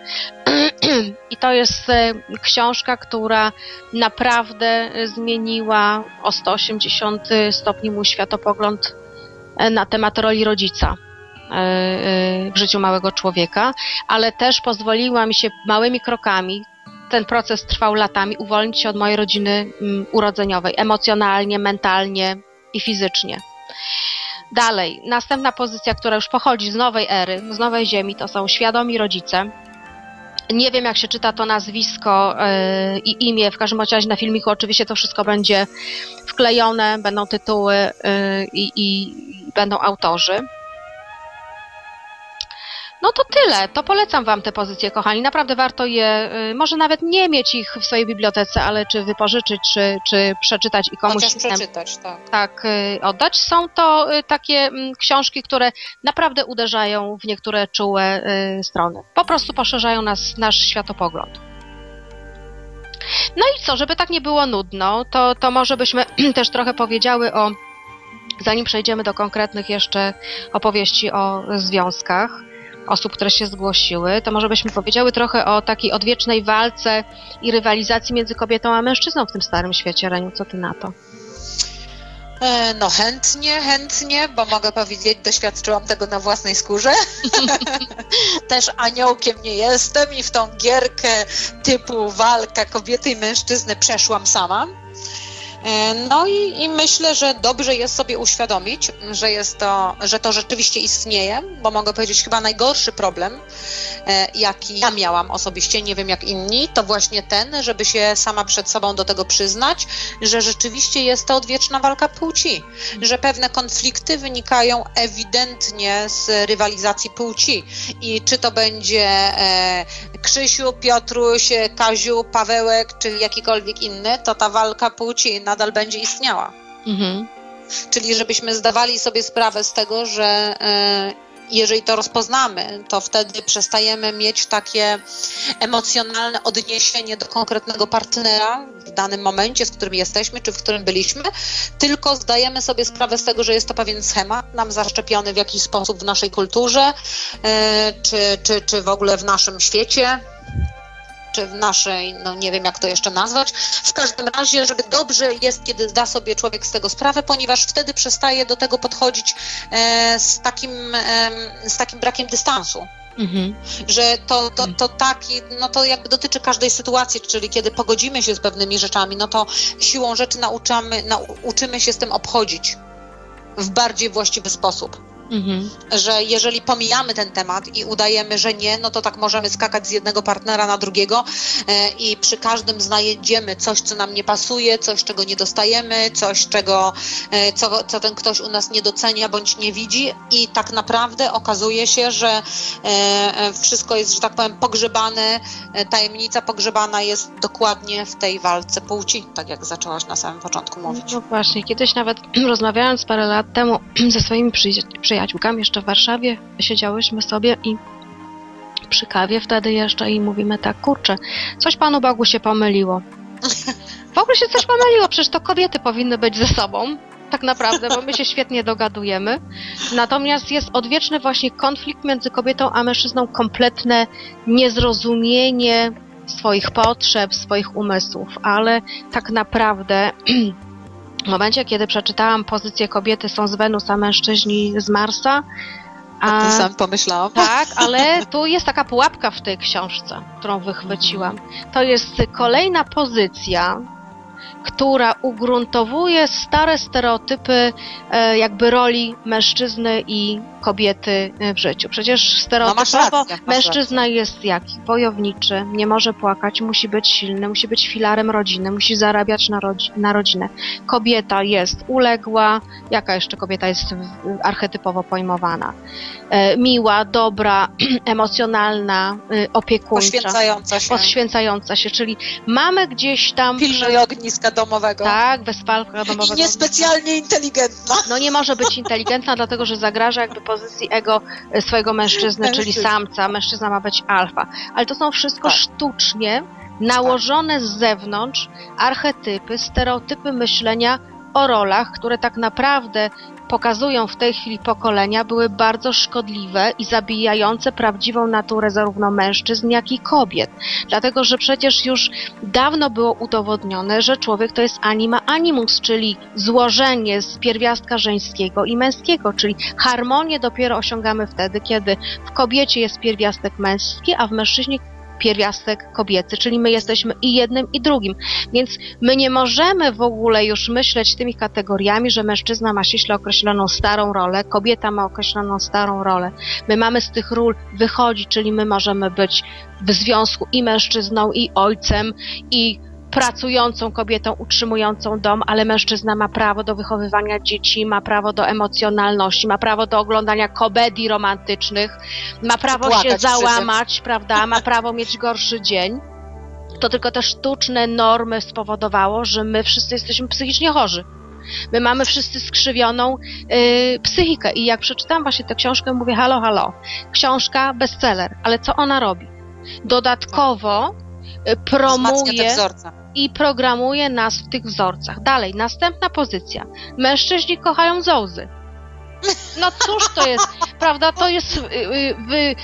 [clears throat] I to jest e, książka, która naprawdę zmieniła o 180 stopni mój światopogląd e, na temat roli rodzica w życiu małego człowieka, ale też pozwoliła mi się małymi krokami, ten proces trwał latami, uwolnić się od mojej rodziny mm, urodzeniowej, emocjonalnie, mentalnie i fizycznie. Dalej, następna pozycja, która już pochodzi z nowej ery, z nowej ziemi, to są świadomi rodzice. Nie wiem, jak się czyta to nazwisko yy, i imię, w każdym razie na filmiku oczywiście to wszystko będzie wklejone, będą tytuły yy, i, i będą autorzy. No to tyle, to polecam Wam te pozycje, kochani. Naprawdę warto je, yy, może nawet nie mieć ich w swojej bibliotece, ale czy wypożyczyć, czy, czy przeczytać i komuś Chociaż przeczytać, tak. tak y, oddać. Są to y, takie mm, książki, które naprawdę uderzają w niektóre czułe y, strony. Po prostu poszerzają nas, nasz światopogląd. No i co, żeby tak nie było nudno, to, to może byśmy [clears throat] też trochę powiedziały o, zanim przejdziemy do konkretnych jeszcze opowieści o związkach osób, które się zgłosiły, to może byśmy powiedziały trochę o takiej odwiecznej walce i rywalizacji między kobietą a mężczyzną w tym starym świecie. Reniu, co ty na to? E, No chętnie, chętnie, bo mogę powiedzieć, doświadczyłam tego na własnej skórze. [laughs] Też aniołkiem nie jestem i w tą gierkę typu walka kobiety i mężczyzny przeszłam sama. E, No i, i myślę, że dobrze jest sobie uświadomić, że jest to, że to rzeczywiście istnieje, bo mogę powiedzieć chyba najgorszy problem, e, jaki ja miałam osobiście, nie wiem jak inni, to właśnie ten, żeby się sama przed sobą do tego przyznać, że rzeczywiście jest to odwieczna walka płci, że pewne konflikty wynikają ewidentnie z rywalizacji płci. I czy to będzie e, Krzysiu, Piotruś, Kaziu, Pawełek, czy jakikolwiek inny, to ta walka płci nadal będzie istniała. Mhm. Czyli żebyśmy zdawali sobie sprawę z tego, że e, jeżeli to rozpoznamy, to wtedy przestajemy mieć takie emocjonalne odniesienie do konkretnego partnera w danym momencie, w którym jesteśmy, czy w którym byliśmy, tylko zdajemy sobie sprawę z tego, że jest to pewien schemat nam zaszczepiony w jakiś sposób w naszej kulturze, e, czy, czy, czy w ogóle w naszym świecie, czy w naszej, no nie wiem jak to jeszcze nazwać. W każdym razie, żeby dobrze jest, kiedy zda sobie człowiek z tego sprawę, ponieważ wtedy przestaje do tego podchodzić e, z, takim, em, z takim brakiem dystansu. Mhm. Że to, to, to taki, no to jakby dotyczy każdej sytuacji, czyli kiedy pogodzimy się z pewnymi rzeczami, no to siłą rzeczy nauczamy, nauczymy się z tym obchodzić w bardziej właściwy sposób. Mhm. że jeżeli pomijamy ten temat i udajemy, że nie, no to tak możemy skakać z jednego partnera na drugiego e, i przy każdym znajdziemy coś, co nam nie pasuje, coś, czego nie dostajemy, coś, czego, e, co, co ten ktoś u nas nie docenia bądź nie widzi i tak naprawdę okazuje się, że e, wszystko jest, że tak powiem, pogrzebane, tajemnica pogrzebana jest dokładnie w tej walce płci, tak jak zaczęłaś na samym początku mówić. No właśnie, kiedyś nawet [clears throat] rozmawiając parę lat temu [clears throat] ze swoimi przyja- przyjaciółkami jeszcze w Warszawie, siedziałyśmy sobie i przy kawie wtedy jeszcze i mówimy tak, kurczę, coś Panu Bogu się pomyliło. W ogóle się coś pomyliło, przecież to kobiety powinny być ze sobą, tak naprawdę, bo my się świetnie dogadujemy. Natomiast jest odwieczny właśnie konflikt między kobietą a mężczyzną, kompletne niezrozumienie swoich potrzeb, swoich umysłów, ale tak naprawdę [clears throat] w momencie, kiedy przeczytałam pozycję kobiety są z Wenus, a mężczyźni z Marsa, A tym sam pomyślałam. tak, [laughs] ale tu jest taka pułapka w tej książce, którą wychwyciłam. To jest kolejna pozycja, która ugruntowuje stare stereotypy e, jakby roli mężczyzny i kobiety e, w życiu. Przecież stereotypowo No, rację, mężczyzna jest jaki? Wojowniczy, nie może płakać, musi być silny, musi być filarem rodziny, musi zarabiać na, rodzi- na rodzinę. Kobieta jest uległa, jaka jeszcze kobieta jest archetypowo pojmowana? E, miła, dobra, [clears throat] emocjonalna, y, opiekuńcza, Poświęcająca się. poświęcająca się, czyli mamy gdzieś tam... Pilnuje ogniska domowego. Tak, Westfalka domowego. I niespecjalnie inteligentna. No nie może być inteligentna, dlatego że zagraża jakby pozycji ego e, swojego mężczyzny, czyli Mężczyzny. samca. Mężczyzna ma być alfa. Ale to są wszystko Tak. sztucznie nałożone z zewnątrz archetypy, stereotypy myślenia o rolach, które tak naprawdę pokazują w tej chwili pokolenia, były bardzo szkodliwe i zabijające prawdziwą naturę zarówno mężczyzn, jak i kobiet. Dlatego, że przecież już dawno było udowodnione, że człowiek to jest anima animus, czyli złożenie z pierwiastka żeńskiego i męskiego, czyli harmonię dopiero osiągamy wtedy, kiedy w kobiecie jest pierwiastek męski, a w mężczyźnie pierwiastek kobiecy, czyli my jesteśmy i jednym i drugim. Więc my nie możemy w ogóle już myśleć tymi kategoriami, że mężczyzna ma ściśle określoną starą rolę, kobieta ma określoną starą rolę. My mamy z tych ról wychodzić, czyli my możemy być w związku i mężczyzną, i ojcem, i pracującą kobietą, utrzymującą dom, ale mężczyzna ma prawo do wychowywania dzieci, ma prawo do emocjonalności, ma prawo do oglądania komedii romantycznych, ma prawo się płakać tym. załamać, prawda, ma [laughs] prawo mieć gorszy dzień. To tylko te sztuczne normy spowodowało, że my wszyscy jesteśmy psychicznie chorzy. My mamy wszyscy skrzywioną yy, psychikę i jak przeczytałam właśnie tę książkę, mówię halo, halo, książka bestseller, ale co ona robi? Dodatkowo y, Wzmacnia te promuje wzorce. I programuje nas w tych wzorcach. Dalej, następna pozycja. Mężczyźni kochają zołzy. No cóż to jest, [laughs] prawda? To jest y, y,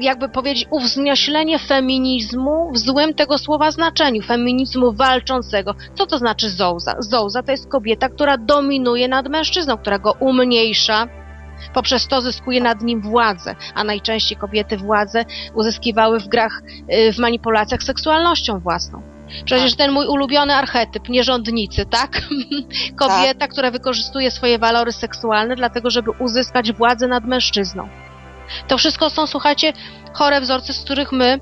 jakby powiedzieć, uwznieślenie feminizmu w złym tego słowa znaczeniu, feminizmu walczącego. Co to znaczy zołza? Zołza to jest kobieta, która dominuje nad mężczyzną, która go umniejsza, poprzez to zyskuje nad nim władzę, a najczęściej kobiety władzę uzyskiwały w grach, y, w manipulacjach seksualnością własną. Przecież ten mój ulubiony archetyp, nierządnicy, tak? [laughs] Kobieta, która wykorzystuje swoje walory seksualne dlatego, żeby uzyskać władzę nad mężczyzną. To wszystko są, słuchajcie, chore wzorce, z których my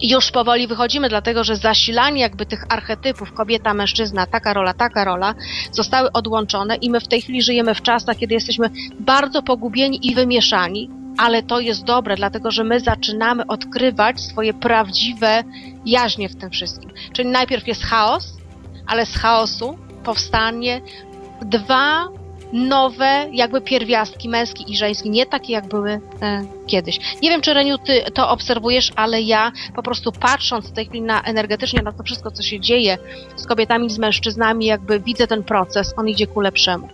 już powoli wychodzimy, dlatego że zasilanie jakby tych archetypów kobieta, mężczyzna, taka rola, taka rola zostały odłączone i my w tej chwili żyjemy w czasach, kiedy jesteśmy bardzo pogubieni i wymieszani, ale to jest dobre, dlatego że my zaczynamy odkrywać swoje prawdziwe jaźnie w tym wszystkim. Czyli najpierw jest chaos, ale z chaosu powstanie dwa nowe jakby pierwiastki, męski i żeński, nie takie jak były e, kiedyś. Nie wiem, czy Reniu, ty to obserwujesz, ale ja po prostu patrząc w tej chwili na energetycznie na to wszystko, co się dzieje z kobietami, z mężczyznami, jakby widzę ten proces, on idzie ku lepszemu.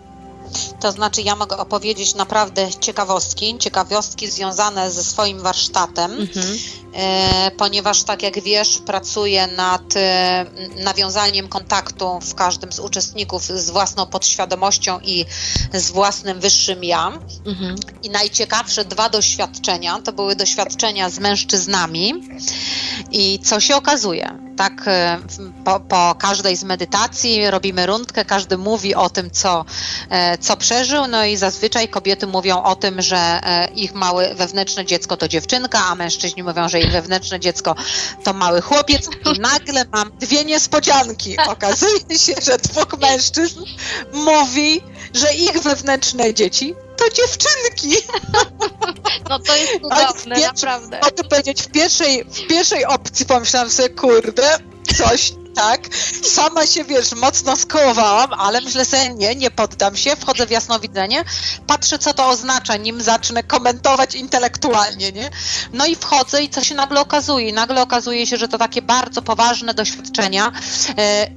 To znaczy, ja mogę opowiedzieć naprawdę ciekawostki, ciekawostki związane ze swoim warsztatem. Mhm. E, ponieważ tak jak wiesz, pracuję nad e, nawiązaniem kontaktu w każdym z uczestników z własną podświadomością i z własnym wyższym ja. Mhm. I najciekawsze dwa doświadczenia to były doświadczenia z mężczyznami. I co się okazuje? Tak, e, po, po każdej z medytacji robimy rundkę, każdy mówi o tym, co, co przeżył, no i zazwyczaj kobiety mówią o tym, że ich małe wewnętrzne dziecko to dziewczynka, a mężczyźni mówią, że ich wewnętrzne dziecko to mały chłopiec. I nagle mam dwie niespodzianki. Okazuje się, że dwóch mężczyzn mówi, że ich wewnętrzne dzieci to dziewczynki. No to jest cudowne, naprawdę. Mogę powiedzieć, w pierwszej, w pierwszej opcji pomyślałam sobie, kurde, coś tak. Sama się, wiesz, mocno skołowałam, ale myślę sobie, nie, nie poddam się, wchodzę w jasnowidzenie, patrzę, co to oznacza, nim zacznę komentować intelektualnie, nie? No i wchodzę i co się nagle okazuje? Nagle okazuje się, że to takie bardzo poważne doświadczenia, e,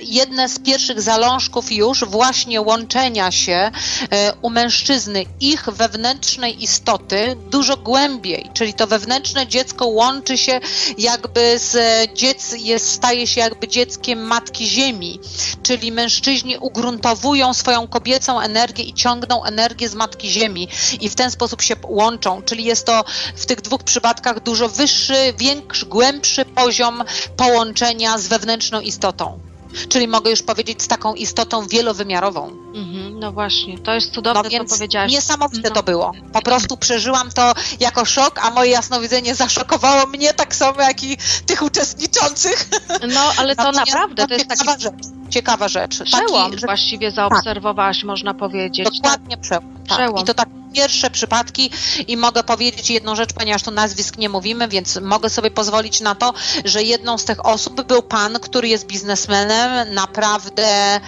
jedne z pierwszych zalążków już właśnie łączenia się e, u mężczyzny, ich wewnętrznej istoty dużo głębiej, czyli to wewnętrzne dziecko łączy się jakby z dziec, jest, staje się jakby dzieckiem matki ziemi, czyli mężczyźni ugruntowują swoją kobiecą energię i ciągną energię z matki ziemi i w ten sposób się łączą, czyli jest to w tych dwóch przypadkach dużo wyższy, większy, głębszy poziom połączenia z wewnętrzną istotą. Czyli mogę już powiedzieć z taką istotą wielowymiarową. Mhm, no właśnie, to jest cudowne, No więc co powiedziałaś. niesamowite No. to było. Po prostu przeżyłam to jako szok, a moje jasnowidzenie zaszokowało mnie tak samo jak i tych uczestniczących. No, ale to [laughs] naprawdę, to jest taki ciekawa rzecz. Ciekawa rzecz. przełom Taki, że właściwie zaobserwowałaś, można powiedzieć. Tak. Dokładnie. Tak. Przełom. I to tak pierwsze przypadki i mogę powiedzieć jedną rzecz, ponieważ tu nazwisk nie mówimy, więc mogę sobie pozwolić na to, że jedną z tych osób był pan, który jest biznesmenem, naprawdę e,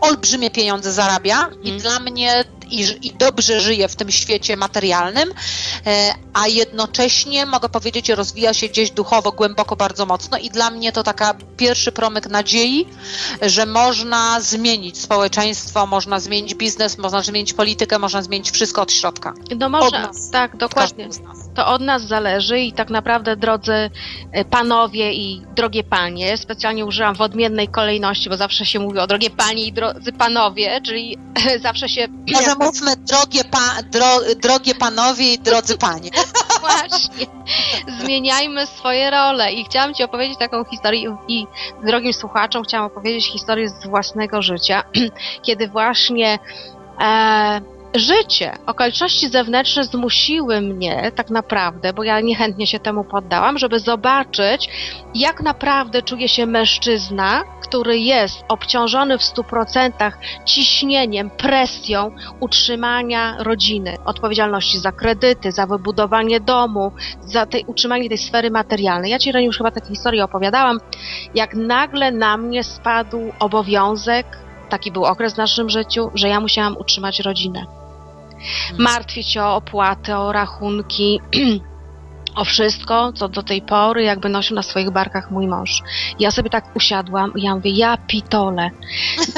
olbrzymie pieniądze zarabia i Mhm. dla mnie i, i dobrze żyje w tym świecie materialnym, e, a jednocześnie mogę powiedzieć, rozwija się gdzieś duchowo, głęboko, bardzo mocno i dla mnie to taka pierwszy promyk nadziei, że można zmienić społeczeństwo, można zmienić biznes, można zmienić politykę, można zmienić wszystko od środka. No można, nas. tak, dokładnie. To od nas zależy i tak naprawdę, drodzy e, panowie i drogie panie, specjalnie użyłam w odmiennej kolejności, bo zawsze się mówi o drogie panie i drodzy panowie, czyli [laughs] zawsze się Może mówmy drogie, pa, dro, drogie panowie i drodzy panie. [laughs] Właśnie. Zmieniajmy swoje role. I chciałam Ci opowiedzieć taką historię i drogim słuchaczom chciałam opowiedzieć historię z własnego życia, [clears throat] kiedy właśnie e, życie, okoliczności zewnętrzne zmusiły mnie tak naprawdę, bo ja niechętnie się temu poddałam, żeby zobaczyć, jak naprawdę czuje się mężczyzna, który jest obciążony w 100% ciśnieniem, presją utrzymania rodziny, odpowiedzialności za kredyty, za wybudowanie domu, za tej, utrzymanie tej sfery materialnej. Ja Ci Reniu, już chyba taką historię opowiadałam, jak nagle na mnie spadł obowiązek, taki był okres w naszym życiu, że ja musiałam utrzymać rodzinę. Martwić się o opłaty, o rachunki, [clears throat] o wszystko, co do tej pory jakby nosił na swoich barkach mój mąż. Ja sobie tak usiadłam i ja mówię, ja pitole.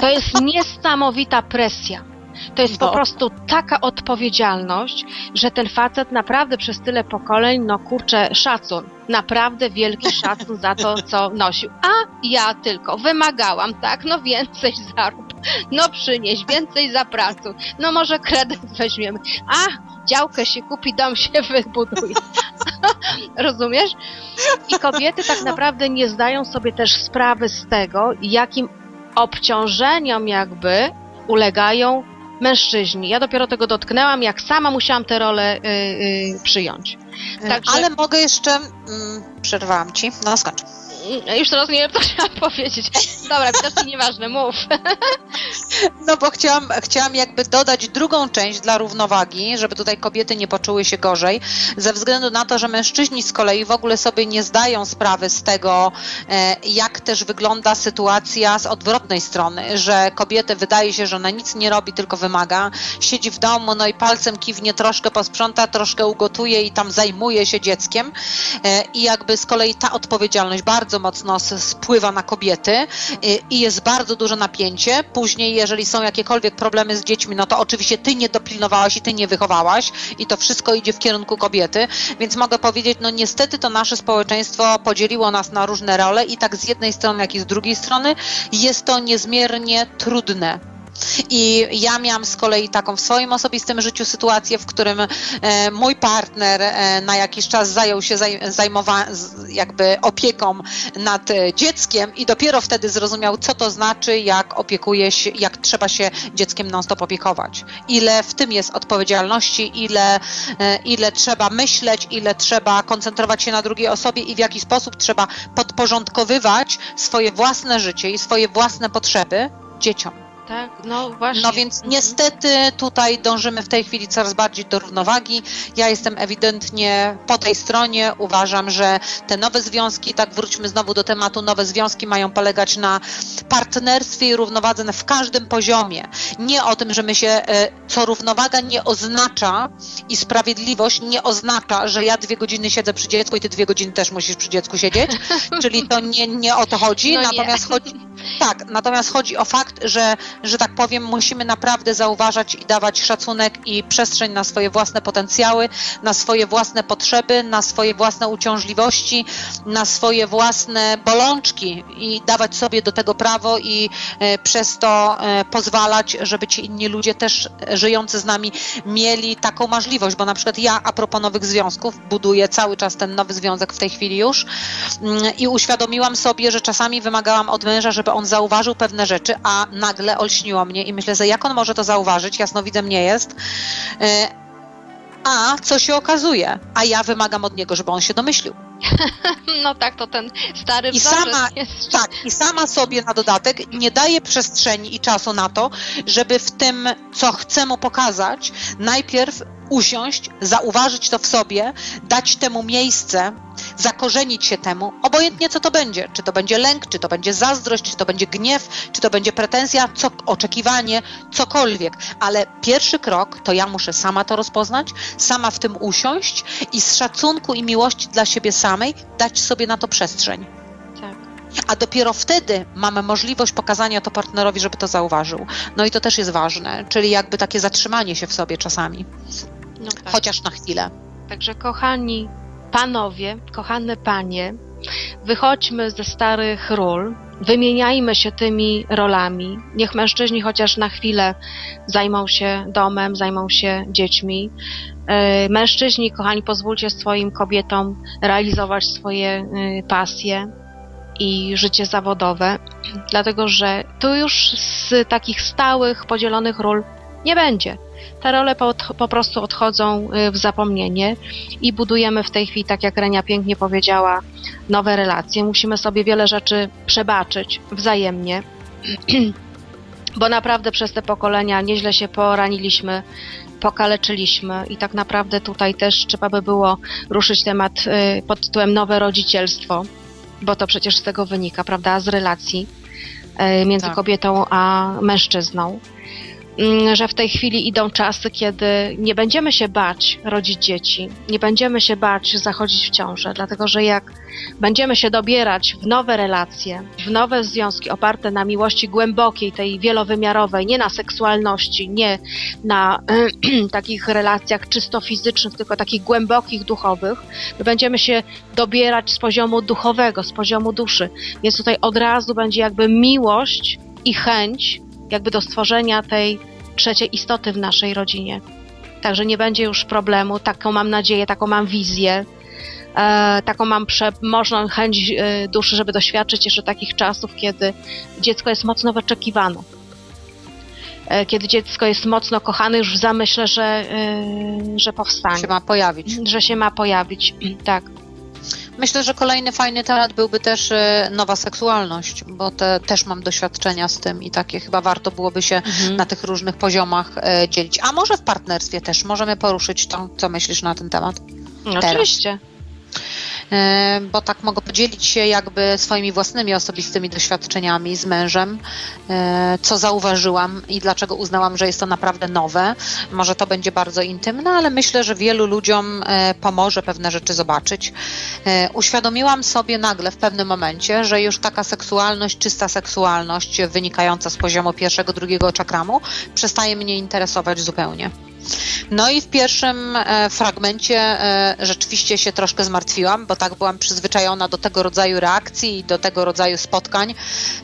To jest [laughs] niesamowita presja. To jest po prostu taka odpowiedzialność, że ten facet naprawdę przez tyle pokoleń, no kurczę, szacun. Naprawdę wielki szacun za to, co nosił. A ja tylko wymagałam, tak, no więcej zarób, no przynieś, więcej za pracę, no może kredyt weźmiemy. A, działkę się kupi, dom się [laughs] wybuduje. [laughs] Rozumiesz? I kobiety tak naprawdę nie zdają sobie też sprawy z tego, jakim obciążeniom jakby ulegają mężczyźni. Ja dopiero tego dotknęłam, jak sama musiałam tę rolę y, y, przyjąć. Także- Ale mogę jeszcze... Mm, przerwałam ci. No skończ. Mm, Już teraz nie wiem, co chciałam [laughs] powiedzieć. Dobra, widocznie nieważne, mów. No bo chciałam, chciałam jakby dodać drugą część dla równowagi, żeby tutaj kobiety nie poczuły się gorzej, ze względu na to, że mężczyźni z kolei w ogóle sobie nie zdają sprawy z tego, e, jak też wygląda sytuacja z odwrotnej strony, że kobiety wydaje się, że ona nic nie robi, tylko wymaga, siedzi w domu, no i palcem kiwnie, troszkę posprząta, troszkę ugotuje i tam zajmuje się dzieckiem e, i jakby z kolei ta odpowiedzialność bardzo bardzo mocno spływa na kobiety i, i jest bardzo duże napięcie. Później, jeżeli są jakiekolwiek problemy z dziećmi, no to oczywiście ty nie dopilnowałaś i ty nie wychowałaś i to wszystko idzie w kierunku kobiety, więc mogę powiedzieć, no niestety to nasze społeczeństwo podzieliło nas na różne role i tak z jednej strony, jak i z drugiej strony jest to niezmiernie trudne. I ja miałam z kolei taką w swoim osobistym życiu sytuację, w którym e, mój partner e, na jakiś czas zajął się zaj, zajmowa, jakby opieką nad e, dzieckiem i dopiero wtedy zrozumiał, co to znaczy, jak opiekuje się, jak trzeba się dzieckiem non-stop opiekować. Ile w tym jest odpowiedzialności, ile, ile trzeba myśleć, ile trzeba koncentrować się na drugiej osobie i w jaki sposób trzeba podporządkowywać swoje własne życie i swoje własne potrzeby dzieciom. Tak, no właśnie. No więc Mhm. niestety tutaj dążymy w tej chwili coraz bardziej do równowagi. Ja jestem ewidentnie po tej stronie. Uważam, że te nowe związki, tak wróćmy znowu do tematu, nowe związki mają polegać na partnerstwie i równowadze w każdym poziomie. Nie o tym, że my się, e, co równowaga nie oznacza i sprawiedliwość nie oznacza, że ja dwie godziny siedzę przy dziecku i ty dwie godziny też musisz przy dziecku siedzieć, [laughs] czyli to nie, nie o to chodzi, No nie. natomiast chodzi, [laughs] tak, natomiast chodzi o fakt, że, że tak powiem, musimy naprawdę zauważać i dawać szacunek i przestrzeń na swoje własne potencjały, na swoje własne potrzeby, na swoje własne uciążliwości, na swoje własne bolączki i dawać sobie do tego prawo i e, przez to e, pozwalać, żeby ci inni ludzie też e, żyjący z nami mieli taką możliwość, bo na przykład ja a propos nowych związków buduję cały czas ten nowy związek w tej chwili już mm, i uświadomiłam sobie, że czasami wymagałam od męża, żeby on zauważył pewne rzeczy, a nagle olśniło mnie i myślę, że jak on może to zauważyć, jasnowidzem nie jest. E, A co się okazuje? A ja wymagam od niego, żeby on się domyślił. [laughs] No tak, to ten stary I sama- jest. Tak, i sama sobie na dodatek nie daje przestrzeni i czasu na to, żeby w tym, co chcę mu pokazać, najpierw usiąść, zauważyć to w sobie, dać temu miejsce, zakorzenić się temu, obojętnie co to będzie. Czy to będzie lęk, czy to będzie zazdrość, czy to będzie gniew, czy to będzie pretensja, co, oczekiwanie, cokolwiek. Ale pierwszy krok to ja muszę sama to rozpoznać, sama w tym usiąść i z szacunku i miłości dla siebie samej dać sobie na to przestrzeń Tak. a dopiero wtedy mamy możliwość pokazania to partnerowi, żeby to zauważył. No i to też jest ważne, czyli jakby takie zatrzymanie się w sobie czasami, No tak. chociaż na chwilę. Także kochani panowie, kochane panie, wychodźmy ze starych ról, wymieniajmy się tymi rolami. Niech mężczyźni chociaż na chwilę zajmą się domem, zajmą się dziećmi. E, Mężczyźni, kochani, pozwólcie swoim kobietom realizować swoje e, pasje i życie zawodowe, dlatego że tu już z takich stałych, podzielonych ról nie będzie. Te role po, po prostu odchodzą y, w zapomnienie i budujemy w tej chwili, tak jak Renia pięknie powiedziała, nowe relacje. Musimy sobie wiele rzeczy przebaczyć wzajemnie, [clears throat] bo naprawdę przez te pokolenia nieźle się poraniliśmy, pokaleczyliśmy i tak naprawdę tutaj też trzeba by było ruszyć temat y, pod tytułem nowe rodzicielstwo, bo to przecież z tego wynika, prawda, z relacji y, między Tak. kobietą a mężczyzną że w tej chwili idą czasy, kiedy nie będziemy się bać rodzić dzieci, nie będziemy się bać zachodzić w ciążę, dlatego że jak będziemy się dobierać w nowe relacje, w nowe związki oparte na miłości głębokiej, tej wielowymiarowej, nie na seksualności, nie na [clears throat] takich relacjach czysto fizycznych, tylko takich głębokich, duchowych, my będziemy się dobierać z poziomu duchowego, z poziomu duszy. Więc tutaj od razu będzie jakby miłość i chęć jakby do stworzenia tej trzeciej istoty w naszej rodzinie. Także nie będzie już problemu, taką mam nadzieję, taką mam wizję, e, taką mam przemożną chęć e, duszy, żeby doświadczyć jeszcze takich czasów, kiedy dziecko jest mocno wyczekiwane. E, kiedy dziecko jest mocno kochane już w zamyśle, że, e, że powstanie, Się ma pojawić. że się ma pojawić. Tak. Myślę, że kolejny fajny temat byłby też e, nowa seksualność, bo te, też mam doświadczenia z tym i takie chyba warto byłoby się Mhm. na tych różnych poziomach e, dzielić. A może w partnerstwie też możemy poruszyć to, co myślisz na ten temat. No, Oczywiście. E, bo tak mogę podzielić się jakby swoimi własnymi osobistymi doświadczeniami z mężem, e, co zauważyłam i dlaczego uznałam, że jest to naprawdę nowe. Może to będzie bardzo intymne, ale myślę, że wielu ludziom e, pomoże pewne rzeczy zobaczyć. Uświadomiłam sobie nagle w pewnym momencie, że już taka seksualność, czysta seksualność wynikająca z poziomu pierwszego, drugiego czakramu przestaje mnie interesować zupełnie. No i w pierwszym e, fragmencie e, rzeczywiście się troszkę zmartwiłam, bo tak byłam przyzwyczajona do tego rodzaju reakcji i do tego rodzaju spotkań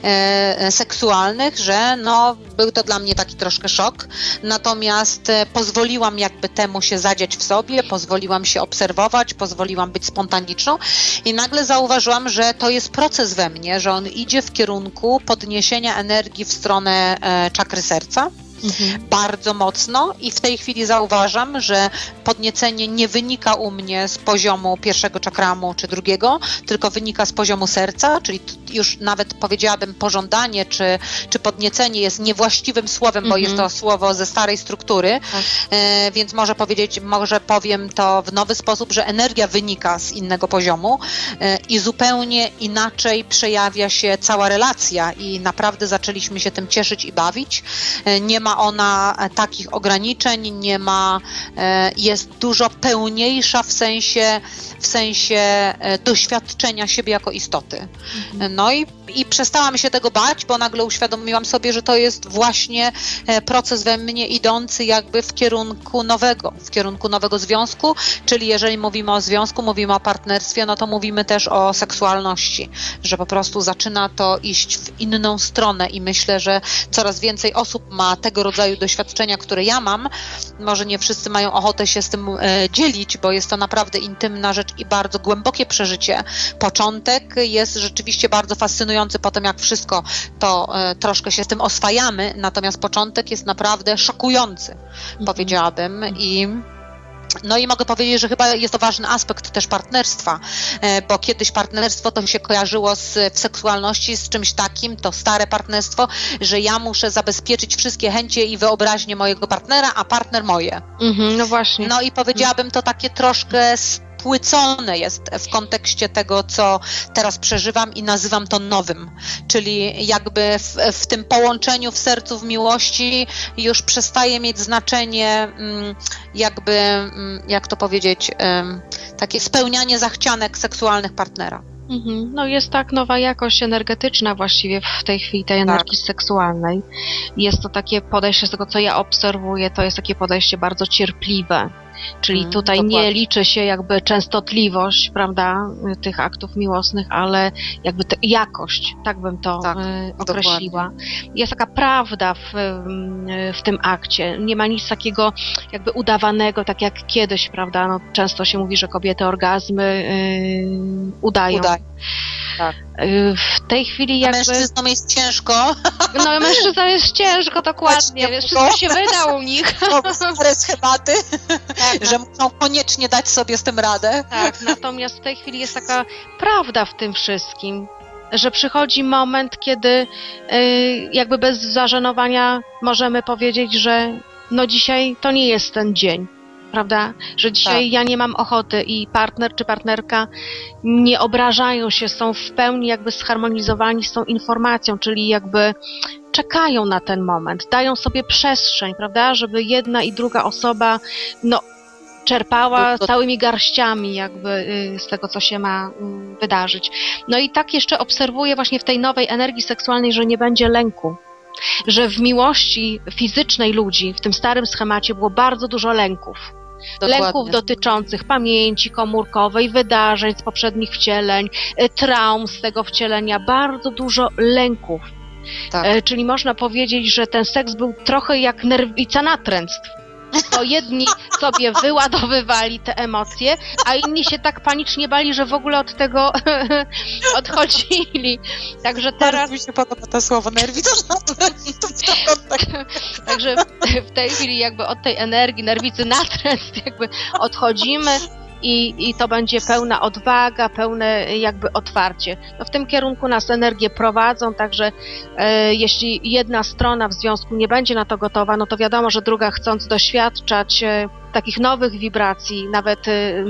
e, seksualnych, że no, był to dla mnie taki troszkę szok. Natomiast pozwoliłam jakby temu się zadziać w sobie, pozwoliłam się obserwować, pozwoliłam być spontaniczną i nagle zauważyłam, że to jest proces we mnie, że on idzie w kierunku podniesienia energii w stronę czakry serca mhm. bardzo mocno i w tej chwili zauważam, że podniecenie nie wynika u mnie z poziomu pierwszego czakramu czy drugiego, tylko wynika z poziomu serca, czyli już nawet powiedziałabym pożądanie czy, czy podniecenie jest niewłaściwym słowem, bo jest mhm. to słowo ze starej struktury, tak. e, więc może powiedzieć, może powiem to w nowy sposób, że energia wynika z innego poziomu e, i zupełnie inaczej przejawia się cała relacja i naprawdę zaczęliśmy się tym cieszyć i bawić. E, nie ma ma ona e, takich ograniczeń, nie ma, e, jest dużo pełniejsza w sensie, w sensie e, doświadczenia siebie jako istoty. Mhm. No i, i przestałam się tego bać, bo nagle uświadomiłam sobie, że to jest właśnie proces we mnie idący jakby w kierunku nowego, w kierunku nowego związku, czyli jeżeli mówimy o związku, mówimy o partnerstwie, no to mówimy też o seksualności, że po prostu zaczyna to iść w inną stronę i myślę, że coraz więcej osób ma tego rodzaju doświadczenia, które ja mam. Może nie wszyscy mają ochotę się z tym e, dzielić, bo jest to naprawdę intymna rzecz i bardzo głębokie przeżycie. Początek jest rzeczywiście bardzo fascynujący potem, jak wszystko to e, troszkę się z tym oswajamy, natomiast początek jest naprawdę szokujący, mhm. powiedziałabym. I no i mogę powiedzieć, że chyba jest to ważny aspekt też partnerstwa, e, bo kiedyś partnerstwo to się kojarzyło z, w seksualności z czymś takim, to stare partnerstwo, że ja muszę zabezpieczyć wszystkie chęcie i wyobraźnie mojego partnera, a partner moje. Mhm, no właśnie. No i powiedziałabym to takie troszkę spłycone jest w kontekście tego, co teraz przeżywam i nazywam to nowym. Czyli jakby w, w tym połączeniu w sercu, w miłości już przestaje mieć znaczenie mm, jakby, mm, jak to powiedzieć, takie spełnianie zachcianek seksualnych partnera. Mhm. No jest tak nowa jakość energetyczna właściwie w tej chwili tej energii tak. seksualnej. Jest to takie podejście z tego, co ja obserwuję, to jest takie podejście bardzo cierpliwe Czyli mm, tutaj dokładnie. nie liczy się jakby częstotliwość, prawda, tych aktów miłosnych, ale jakby jakość, tak bym to tak, y, określiła. Dokładnie. Jest taka prawda w, w tym akcie. Nie ma nic takiego jakby udawanego, tak jak kiedyś, prawda, no, często się mówi, że kobiety orgazmy yy, udają. Udaj. Tak. Y, w tej chwili jakby... Mężczyznom jest ciężko. No mężczyznom jest ciężko, dokładnie. Wszystko się wyda u nich. [laughs] Stare [laughs] schematy, tak, że muszą koniecznie dać sobie z tym radę. Tak, natomiast w tej chwili jest taka prawda w tym wszystkim, że przychodzi moment, kiedy y, jakby bez zażenowania możemy powiedzieć, że no dzisiaj to nie jest ten dzień prawda? Że dzisiaj tak. ja nie mam ochoty i partner czy partnerka nie obrażają się, są w pełni jakby zharmonizowani z tą informacją, czyli jakby czekają na ten moment, dają sobie przestrzeń, prawda? Żeby jedna i druga osoba, no, czerpała całymi garściami jakby y, z tego, co się ma y, wydarzyć. No i tak jeszcze obserwuję właśnie w tej nowej energii seksualnej, że nie będzie lęku, że w miłości fizycznej ludzi, w tym starym schemacie było bardzo dużo lęków. Dokładnie. lęków dotyczących pamięci komórkowej, wydarzeń z poprzednich wcieleń, y, traum z tego wcielenia, bardzo dużo lęków. Tak. E, czyli można powiedzieć, że ten seks był trochę jak nerwica natręctw to jedni sobie wyładowywali te emocje, a inni się tak panicznie bali, że w ogóle od tego [laughs] odchodzili. Także teraz... Mi się podoba to słowo nerwica. [laughs] Także w tej chwili jakby od tej energii, nerwicy natręst jakby odchodzimy i, i to będzie pełna odwaga, pełne jakby otwarcie. No w tym kierunku nas energie prowadzą, także e, jeśli jedna strona w związku nie będzie na to gotowa, no to wiadomo, że druga chcąc doświadczać e, takich nowych wibracji, nawet e,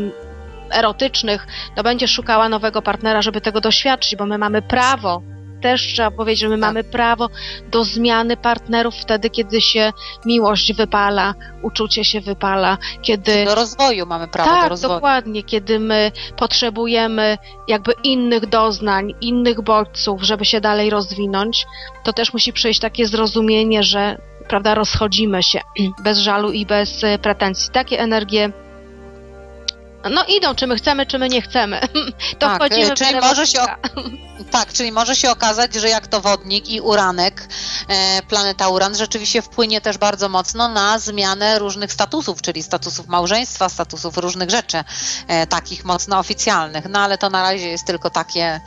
erotycznych, to będzie szukała nowego partnera, żeby tego doświadczyć, bo my mamy prawo. Też trzeba powiedzieć, że my Tak. mamy prawo do zmiany partnerów wtedy, kiedy się miłość wypala, uczucie się wypala, kiedy Do rozwoju mamy prawo do tak, rozwoju. dokładnie, kiedy my potrzebujemy jakby innych doznań, innych bodźców, żeby się dalej rozwinąć, to też musi przyjść takie zrozumienie, że prawda, rozchodzimy się [clears throat] bez żalu i bez e, pretensji. Takie energie no idą, czy my chcemy, czy my nie chcemy. [laughs] To Tak, wchodzimy e, czyli w może się. [laughs] Tak, czyli może się okazać, że jak to wodnik i uranek, e, planeta Uran rzeczywiście wpłynie też bardzo mocno na zmianę różnych statusów, czyli statusów małżeństwa, statusów różnych rzeczy, e, takich mocno oficjalnych. No ale to na razie jest tylko takie,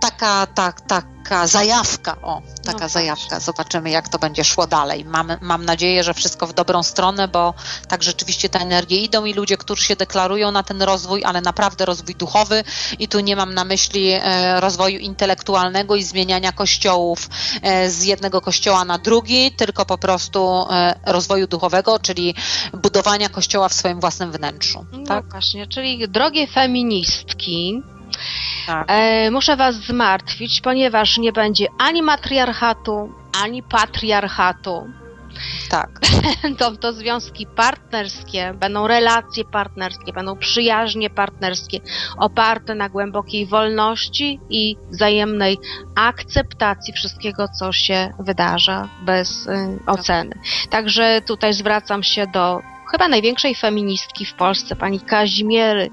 taka, tak, taka zajawka, o, taka właśnie. zajawka. Zobaczymy, jak to będzie szło dalej. Mam, mam nadzieję, że wszystko w dobrą stronę, bo tak rzeczywiście te energie idą i ludzie, którzy się deklarują na ten rozwój, ale naprawdę rozwój duchowy i tu nie mam na myśli e, rozwoju intelektualnego i zmieniania kościołów e, z jednego kościoła na drugi, tylko po prostu e, rozwoju duchowego, czyli budowania kościoła w swoim własnym wnętrzu. No Tak? właśnie, czyli drogie feministki, Tak. E, muszę Was zmartwić, ponieważ nie będzie ani matriarchatu, ani patriarchatu. Tak. [laughs] Będą to związki partnerskie, będą relacje partnerskie, będą przyjaźnie partnerskie, oparte na głębokiej wolności i wzajemnej akceptacji wszystkiego, co się wydarza, bez y, oceny. Także tutaj zwracam się do chyba największej feministki w Polsce, pani Kazimiery.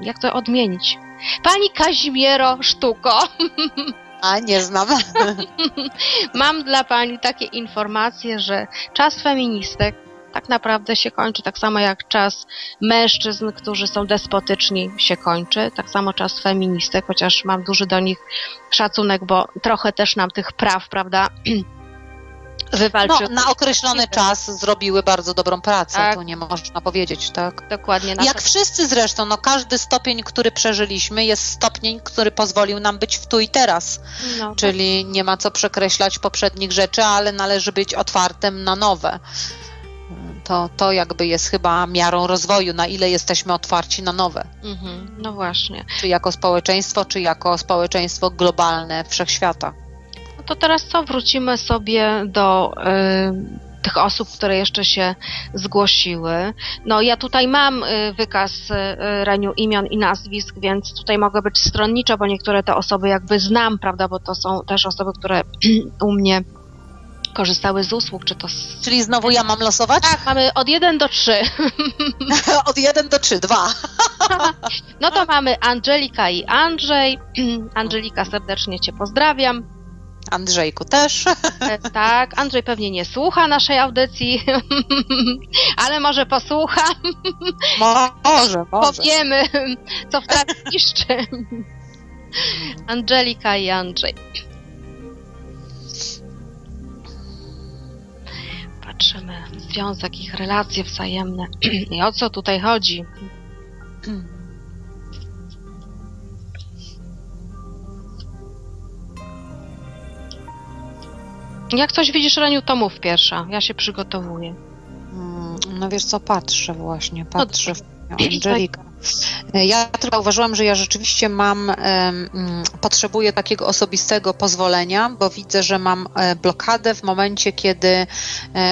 Jak to odmienić? Pani Kazimiero Sztuko. [laughs] A nie znam. [laughs] Mam dla Pani takie informacje, że czas feministek tak naprawdę się kończy, tak samo jak czas mężczyzn, którzy są despotyczni, się kończy, tak samo czas feministek, chociaż mam duży do nich szacunek, bo trochę też nam tych praw, prawda, [clears throat] No, na określony czas zrobiły bardzo dobrą pracę, Tak. tu nie można powiedzieć, tak? Dokładnie. Jak wszyscy zresztą, no każdy stopień, który przeżyliśmy, jest stopniem, który pozwolił nam być w tu i teraz. no, Czyli nie ma co przekreślać poprzednich rzeczy, ale należy być otwartym na nowe. To, to jakby jest chyba miarą rozwoju, na ile jesteśmy otwarci na nowe. mhm, no właśnie. Czy jako społeczeństwo, czy jako społeczeństwo globalne wszechświata. No to teraz co? Wrócimy sobie do y, tych osób, które jeszcze się zgłosiły. No ja tutaj mam y, wykaz y, Reniu imion i nazwisk, więc tutaj mogę być stronnicza, bo niektóre te osoby jakby znam, prawda, bo to są też osoby, które [clears throat] u mnie korzystały z usług, czy to z... Czyli znowu ja mam losować? Tak, mamy od 1 do 3. [laughs] Od 1 do 3, 2. [laughs] No to mamy Angelika i Andrzej. [clears throat] Angelika, serdecznie Cię pozdrawiam. Andrzejku też. E, Tak, Andrzej pewnie nie słucha naszej audycji, [laughs] ale może posłucha, Może, może. powiemy, co w trakcie [laughs] niszczy. Angelika i Andrzej. Patrzymy, związek, ich relacje wzajemne. [clears throat] I o co tutaj chodzi? [clears throat] Jak coś widzisz, Reniu, to mów pierwsza. Ja się przygotowuję. Mm, No wiesz co, patrzę właśnie, No patrzę w [clears throat] Angelika. Ja tylko uważałam, że ja rzeczywiście mam, mm, potrzebuję takiego osobistego pozwolenia, bo widzę, że mam e, blokadę w momencie, kiedy, e,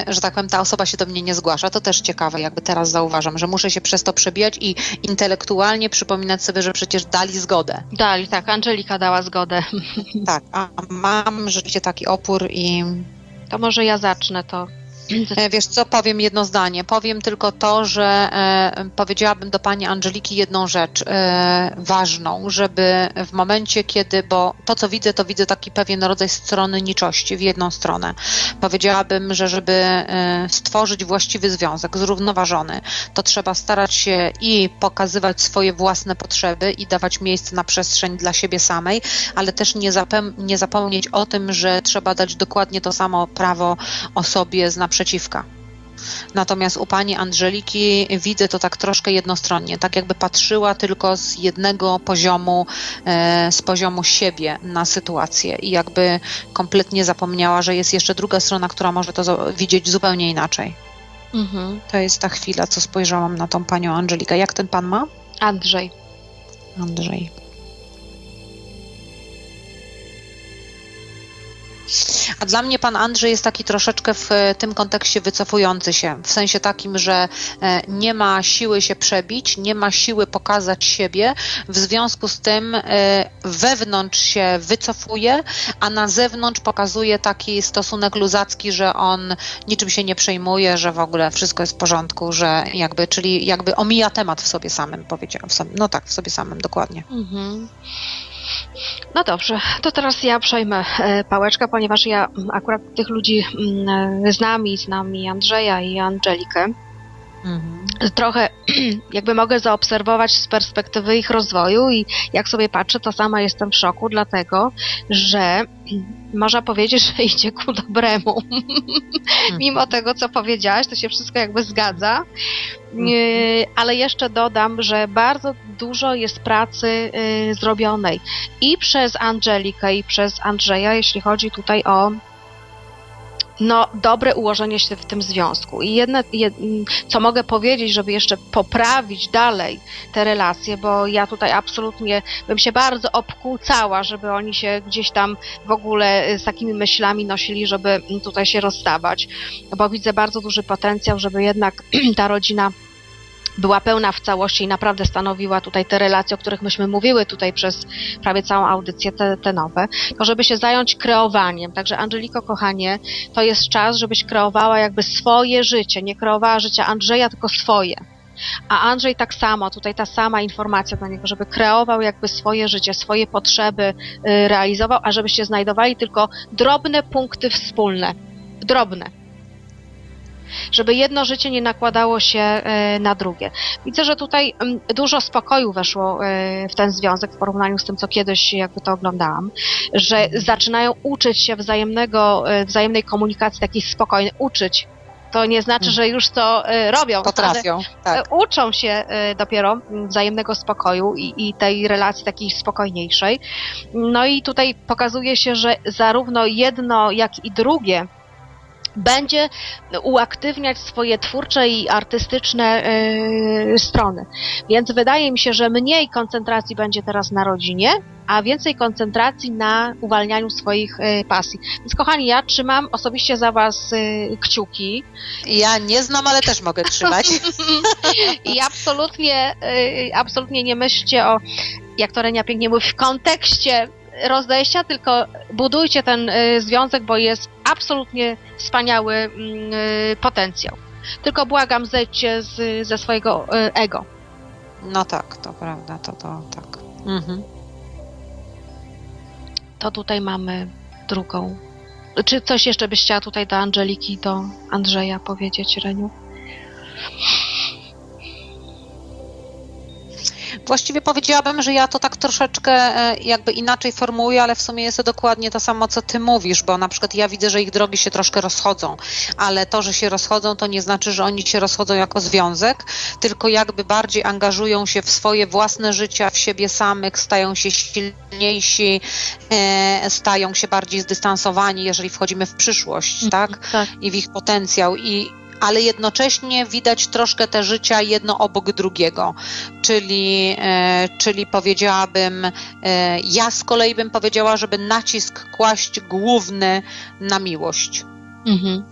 że tak powiem, ta osoba się do mnie nie zgłasza. To też ciekawe, jakby teraz zauważam, że muszę się przez to przebijać i intelektualnie przypominać sobie, że przecież dali zgodę. Dali, tak, Angelika dała zgodę. Tak, a mam rzeczywiście taki opór i To może ja zacznę to. E, Wiesz co, powiem jedno zdanie. Powiem tylko to, że e, powiedziałabym do pani Angeliki jedną rzecz e, ważną, żeby w momencie, kiedy, bo to co widzę, to widzę taki pewien rodzaj stronniczości w jedną stronę. Powiedziałabym, że żeby stworzyć właściwy związek, zrównoważony, to trzeba starać się i pokazywać swoje własne potrzeby i dawać miejsce na przestrzeń dla siebie samej, ale też nie, nie zapomnieć o tym, że trzeba dać dokładnie to samo prawo osobie z naprzeciwka. Natomiast u pani Angeliki widzę to tak troszkę jednostronnie, tak jakby patrzyła tylko z jednego poziomu, e, z poziomu siebie na sytuację i jakby kompletnie zapomniała, że jest jeszcze druga strona, która może to widzieć zupełnie inaczej. Mhm. To jest ta chwila, co spojrzałam na tą panią Angelikę. Jak ten pan ma? Andrzej. Andrzej. A dla mnie pan Andrzej jest taki troszeczkę w e, tym kontekście wycofujący się, w sensie takim, że e, nie ma siły się przebić, nie ma siły pokazać siebie, w związku z tym e, wewnątrz się wycofuje, a na zewnątrz pokazuje taki stosunek luzacki, że on niczym się nie przejmuje, że w ogóle wszystko jest w porządku, że jakby, czyli jakby omija temat w sobie samym, powiedziałam. No tak, w sobie samym, dokładnie. Mhm. No dobrze, to teraz ja przejmę e, pałeczkę, ponieważ ja akurat tych ludzi mm, e, znam i znam i Andrzeja i Angelikę. Mhm. Trochę [clears throat] jakby mogę zaobserwować z perspektywy ich rozwoju i jak sobie patrzę, to sama jestem w szoku, dlatego że [clears throat] można powiedzieć, że idzie ku dobremu. [laughs] Mhm. Mimo tego, co powiedziałaś, to się wszystko jakby zgadza. Mhm. Ale jeszcze dodam, że bardzo dużo jest pracy y, zrobionej i przez Angelikę, i przez Andrzeja, jeśli chodzi tutaj o no, dobre ułożenie się w tym związku. I jedne, jed, co mogę powiedzieć, żeby jeszcze poprawić dalej te relacje, bo ja tutaj absolutnie bym się bardzo obkłócała, żeby oni się gdzieś tam w ogóle z takimi myślami nosili, żeby tutaj się rozstawać, bo widzę bardzo duży potencjał, żeby jednak [clears throat] ta rodzina była pełna w całości i naprawdę stanowiła tutaj te relacje, o których myśmy mówiły tutaj przez prawie całą audycję, te, te nowe, to żeby się zająć kreowaniem. Także Angeliko, kochanie, to jest czas, żebyś kreowała jakby swoje życie, nie kreowała życia Andrzeja, tylko swoje. A Andrzej tak samo, tutaj ta sama informacja dla niego, żeby kreował jakby swoje życie, swoje potrzeby y, realizował, a żebyście znajdowali tylko drobne punkty wspólne. Drobne żeby jedno życie nie nakładało się e, na drugie. Widzę, że tutaj mm, dużo spokoju weszło e, w ten związek w porównaniu z tym, co kiedyś jakby to oglądałam, że zaczynają uczyć się wzajemnego, e, wzajemnej komunikacji takiej spokojnej, uczyć to nie znaczy, że już to robią. Potrafią, tak. Uczą się dopiero wzajemnego spokoju i, i, tej relacji takiej spokojniejszej. No i tutaj pokazuje się, że zarówno jedno, jak i drugie będzie uaktywniać swoje twórcze i artystyczne y, strony. Więc wydaje mi się, że mniej koncentracji będzie teraz na rodzinie, a więcej koncentracji na uwalnianiu swoich y, pasji. Więc kochani, ja trzymam osobiście za Was y, kciuki. Ja nie znam, ale też mogę trzymać. [laughs] I absolutnie, absolutnie nie myślcie o, jak to Renia pięknie mówi, w kontekście rozdejścia, tylko budujcie ten y, związek, bo jest absolutnie wspaniały mm, y, potencjał. Tylko błagam, zejdźcie z, ze swojego y, ego. No tak, to prawda, to, to tak. Mhm. To tutaj mamy drugą. Czy coś jeszcze byś chciała tutaj do Angeliki, do Andrzeja powiedzieć, Reniu? Właściwie powiedziałabym, że ja to tak troszeczkę e, jakby inaczej formułuję, ale w sumie jest to dokładnie to samo, co ty mówisz, bo na przykład ja widzę, że ich drogi się troszkę rozchodzą, ale to, że się rozchodzą, to nie znaczy, że oni się rozchodzą jako związek, tylko jakby bardziej angażują się w swoje własne życia, w siebie samych, stają się silniejsi, e, stają się bardziej zdystansowani, jeżeli wchodzimy w przyszłość, mhm, tak? tak? I w ich potencjał. I ale jednocześnie widać troszkę te życia jedno obok drugiego. Czyli, e, czyli powiedziałabym, e, ja z kolei bym powiedziała, żeby nacisk kłaść główny na miłość. Mhm.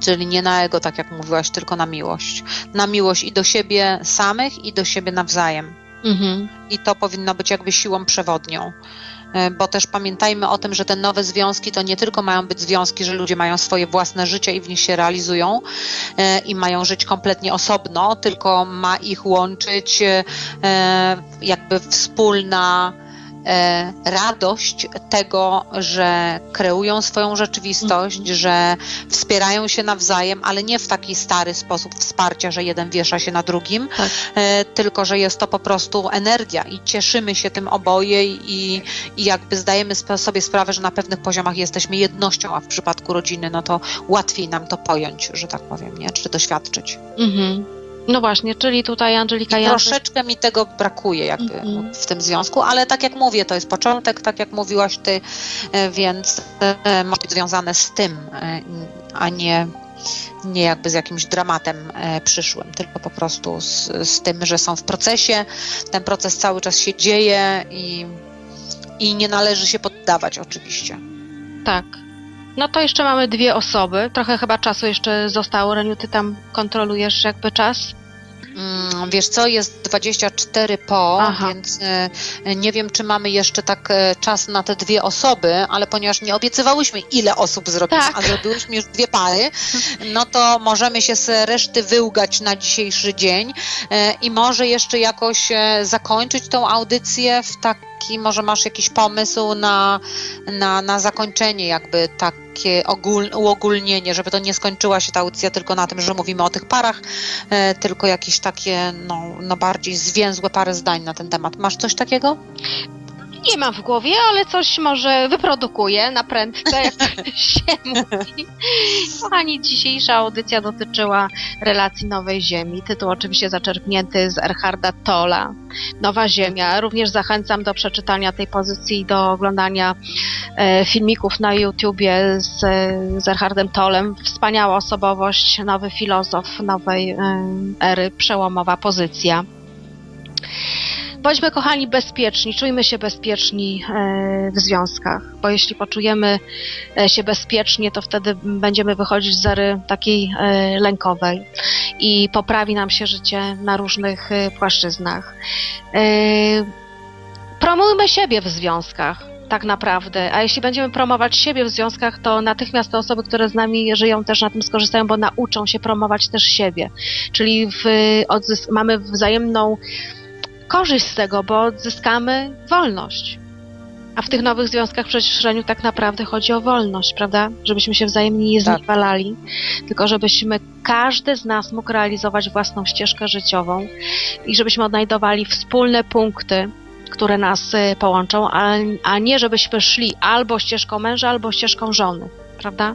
Czyli nie na ego, tak jak mówiłaś, tylko na miłość. Na miłość i do siebie samych, i do siebie nawzajem. Mhm. I to powinno być jakby siłą przewodnią. E, bo też pamiętajmy o tym, że te nowe związki to nie tylko mają być związki, że ludzie mają swoje własne życie i w nich się realizują e, i mają żyć kompletnie osobno, tylko ma ich łączyć e, jakby wspólna radość tego, że kreują swoją rzeczywistość, mm. że wspierają się nawzajem, ale nie w taki stary sposób wsparcia, że jeden wiesza się na drugim, tak. E, tylko że jest to po prostu energia i cieszymy się tym oboje i, i jakby zdajemy sobie sprawę, że na pewnych poziomach jesteśmy jednością, a w przypadku rodziny, no to łatwiej nam to pojąć, że tak powiem, nie? czy doświadczyć. Mhm. No właśnie, czyli tutaj Angelika Janty... Troszeczkę mi tego brakuje jakby -hmm. w tym związku, ale tak jak mówię, to jest początek, tak jak mówiłaś ty, e, więc może być związane z tym, e, a nie nie jakby z jakimś dramatem e, przyszłym, tylko po prostu z, z tym, że są w procesie, ten proces cały czas się dzieje i, i nie należy się poddawać oczywiście. Tak. No to jeszcze mamy dwie osoby. Trochę chyba czasu jeszcze zostało. Reniu, ty tam kontrolujesz jakby czas? Mm, Wiesz co, jest 24 po, Aha. więc e, nie wiem, czy mamy jeszcze tak e, czas na te dwie osoby, ale ponieważ nie obiecywałyśmy, ile osób zrobimy, Tak. a zrobiłyśmy już dwie pary, no to możemy się z reszty wyłgać na dzisiejszy dzień e, i może jeszcze jakoś zakończyć tą audycję w taki, może masz jakiś pomysł na, na, na zakończenie, jakby takie ogól, uogólnienie, żeby to nie skończyła się ta audycja tylko na tym, że mówimy o tych parach, e, tylko jakieś takie no, no bardziej zwięzłe parę zdań na ten temat. Masz coś takiego? Nie mam w głowie, ale coś może wyprodukuję na prędce, jak [laughs] się mówi. Kochani, dzisiejsza audycja dotyczyła relacji Nowej Ziemi. Tytuł oczywiście zaczerpnięty z Erharda Tolla. Nowa Ziemia. Również zachęcam do przeczytania tej pozycji i do oglądania e, filmików na YouTubie z, z Erhardem Tollem. Wspaniała osobowość, nowy filozof nowej e, ery, przełomowa pozycja. Bądźmy kochani bezpieczni, czujmy się bezpieczni e, w związkach, bo jeśli poczujemy e, się bezpiecznie, to wtedy będziemy wychodzić z ery takiej e, lękowej i poprawi nam się życie na różnych płaszczyznach. Promujmy siebie w związkach. Tak naprawdę. A jeśli będziemy promować siebie w związkach, to natychmiast te osoby, które z nami żyją, też na tym skorzystają, bo nauczą się promować też siebie. Czyli w, mamy wzajemną korzyść z tego, bo odzyskamy wolność. A w tych nowych związkach przecież Reniu tak naprawdę chodzi o wolność, prawda? Żebyśmy się wzajemnie nie Tak. zniewalali, tylko żebyśmy każdy z nas mógł realizować własną ścieżkę życiową i żebyśmy odnajdowali wspólne punkty, które nas y, połączą, a, a nie żebyśmy szli albo ścieżką męża, albo ścieżką żony, prawda?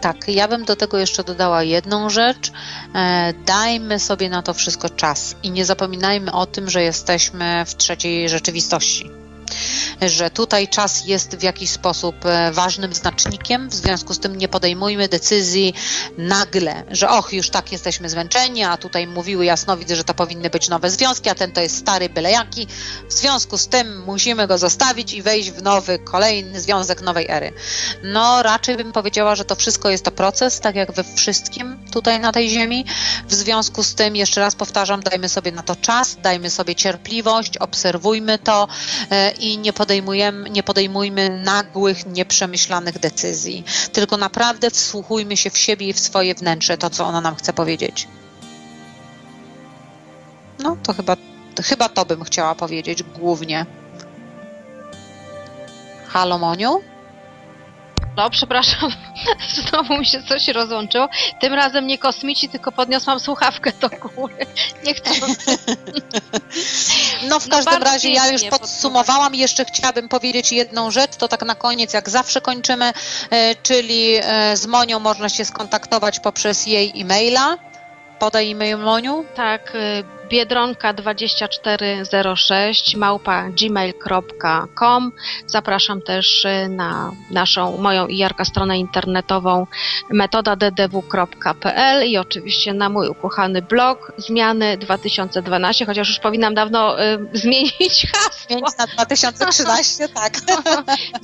Tak, ja bym do tego jeszcze dodała jedną rzecz. E, dajmy sobie na to wszystko czas i nie zapominajmy o tym, że jesteśmy w trzeciej rzeczywistości. Że tutaj czas jest w jakiś sposób e, ważnym znacznikiem, w związku z tym nie podejmujmy decyzji nagle, że och, już tak jesteśmy zmęczeni, a tutaj mówiły jasnowidz, że to powinny być nowe związki, a ten to jest stary byle jaki. W związku z tym musimy go zostawić i wejść w nowy, kolejny związek nowej ery. No, raczej bym powiedziała, że to wszystko jest to proces, tak jak we wszystkim tutaj na tej ziemi. W związku z tym, jeszcze raz powtarzam, dajmy sobie na to czas, dajmy sobie cierpliwość, obserwujmy to e, i nie podejmujemy, nie podejmujmy nagłych, nieprzemyślanych decyzji. Tylko naprawdę wsłuchujmy się w siebie i w swoje wnętrze, to co ona nam chce powiedzieć. No, to chyba, to chyba to bym chciała powiedzieć głównie. Halo, Moniu? No, przepraszam, [laughs] znowu mi się coś rozłączyło. Tym razem nie kosmici, tylko podniosłam słuchawkę do góry. [laughs] Nie chcę. No w No każdym bardzo razie ja już podsumowałam. Jeszcze chciałabym powiedzieć jedną rzecz, to tak na koniec, jak zawsze kończymy, e, czyli e, z Monią można się skontaktować poprzez jej e-maila. Podaj e-mail Moniu. Tak, y, biedronka2406 małpa gmail.com. Zapraszam też y, na naszą, moją i Jarka stronę internetową metodaddw.pl i oczywiście na mój ukochany blog Zmiany 2012, chociaż już powinnam dawno y, [laughs] zmienić hasło. 5 na 2013, [laughs] tak.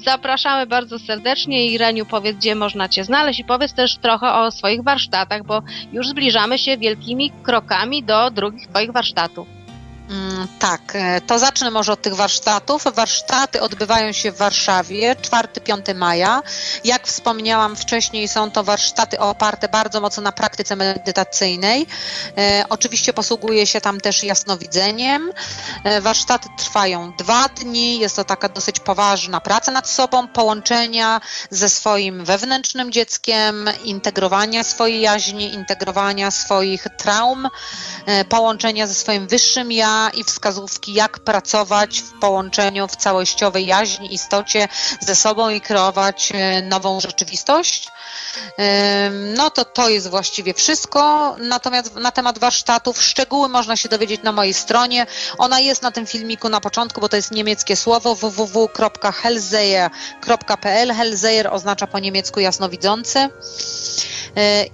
Zapraszamy bardzo serdecznie i Reniu powiedz, gdzie można Cię znaleźć i powiedz też trochę o swoich warsztatach, bo już zbliżamy się wielkimi krokami do drugich Twoich warsztatów. Mm, Tak, e, to zacznę może od tych warsztatów. Warsztaty odbywają się w Warszawie 4-5 maja. Jak wspomniałam wcześniej, są to warsztaty oparte bardzo mocno na praktyce medytacyjnej. E, oczywiście posługuje się tam też jasnowidzeniem. E, warsztaty trwają dwa dni. Jest to taka dosyć poważna praca nad sobą, połączenia ze swoim wewnętrznym dzieckiem, integrowania swojej jaźni, integrowania swoich traum, e, połączenia ze swoim wyższym ja i wskazówki, jak pracować w połączeniu, w całościowej jaźni, istocie ze sobą i kreować e, nową rzeczywistość. No to to jest właściwie wszystko. Natomiast na temat warsztatów szczegóły można się dowiedzieć na mojej stronie. Ona jest na tym filmiku na początku, bo to jest niemieckie słowo www.hellseher.pl. Hellseher oznacza po niemiecku jasnowidzący.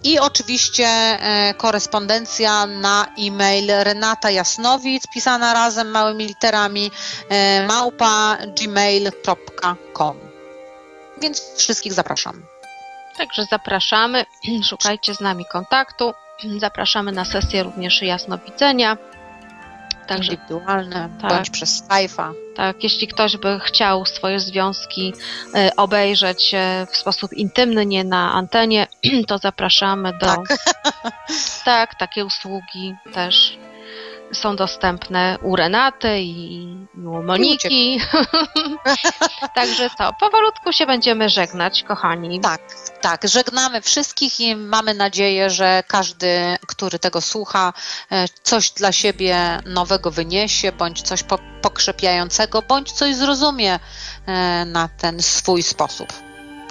I oczywiście e, korespondencja na e-mail Renata Jasnowic, pisana razem małymi literami, e, małpa gmail.com. Więc wszystkich zapraszam. Także zapraszamy, [clears throat] szukajcie z nami kontaktu. Zapraszamy na sesję również jasnowidzenia. Także Indywidualne, Tak. bądź przez Skype'a. tak, jeśli ktoś by chciał swoje związki e, obejrzeć e, w sposób intymny, nie na antenie, [clears throat] to zapraszamy do. Tak. [laughs] Tak, takie usługi też są dostępne u Renaty i u Moniki. [laughs] Także co, powolutku się będziemy żegnać, kochani. Tak, tak. Żegnamy wszystkich i mamy nadzieję, że każdy, który tego słucha, e, coś dla siebie nowego wyniesie, bądź coś po- pokrzepiającego, bądź coś zrozumie e, na ten swój sposób.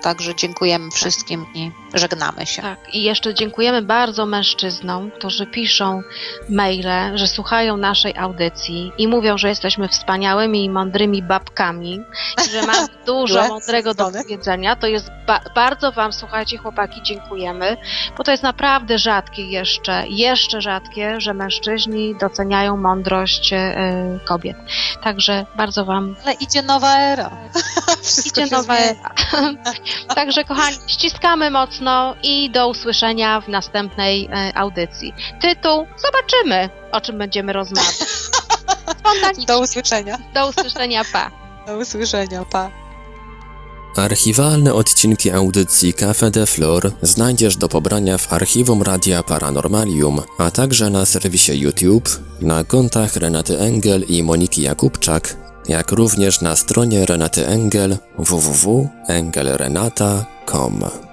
Także dziękujemy wszystkim i żegnamy się. Tak, i jeszcze dziękujemy bardzo mężczyznom, którzy piszą maile, że słuchają naszej audycji i mówią, że jesteśmy wspaniałymi i mądrymi babkami, i że mamy [laughs] dużo mądrego do powiedzenia. To jest ba- bardzo Wam, słuchajcie, chłopaki, dziękujemy, bo to jest naprawdę rzadkie jeszcze, jeszcze rzadkie, że mężczyźni doceniają mądrość e, kobiet. Także bardzo Wam Ale idzie nowa era. [laughs] Wszystko idzie nowa era. [laughs] Także kochani, ściskamy mocno i do usłyszenia w następnej e, audycji. Tytuł zobaczymy, o czym będziemy rozmawiać. [laughs] Do usłyszenia. Do usłyszenia, pa. [laughs] Do usłyszenia. Pa. Archiwalne odcinki audycji Cafe de Flor znajdziesz do pobrania w archiwum Radia Paranormalium, a także na serwisie YouTube, na kontach Renaty Engel i Moniki Jakubczak, jak również na stronie Renaty Engel www.engelrenata.com.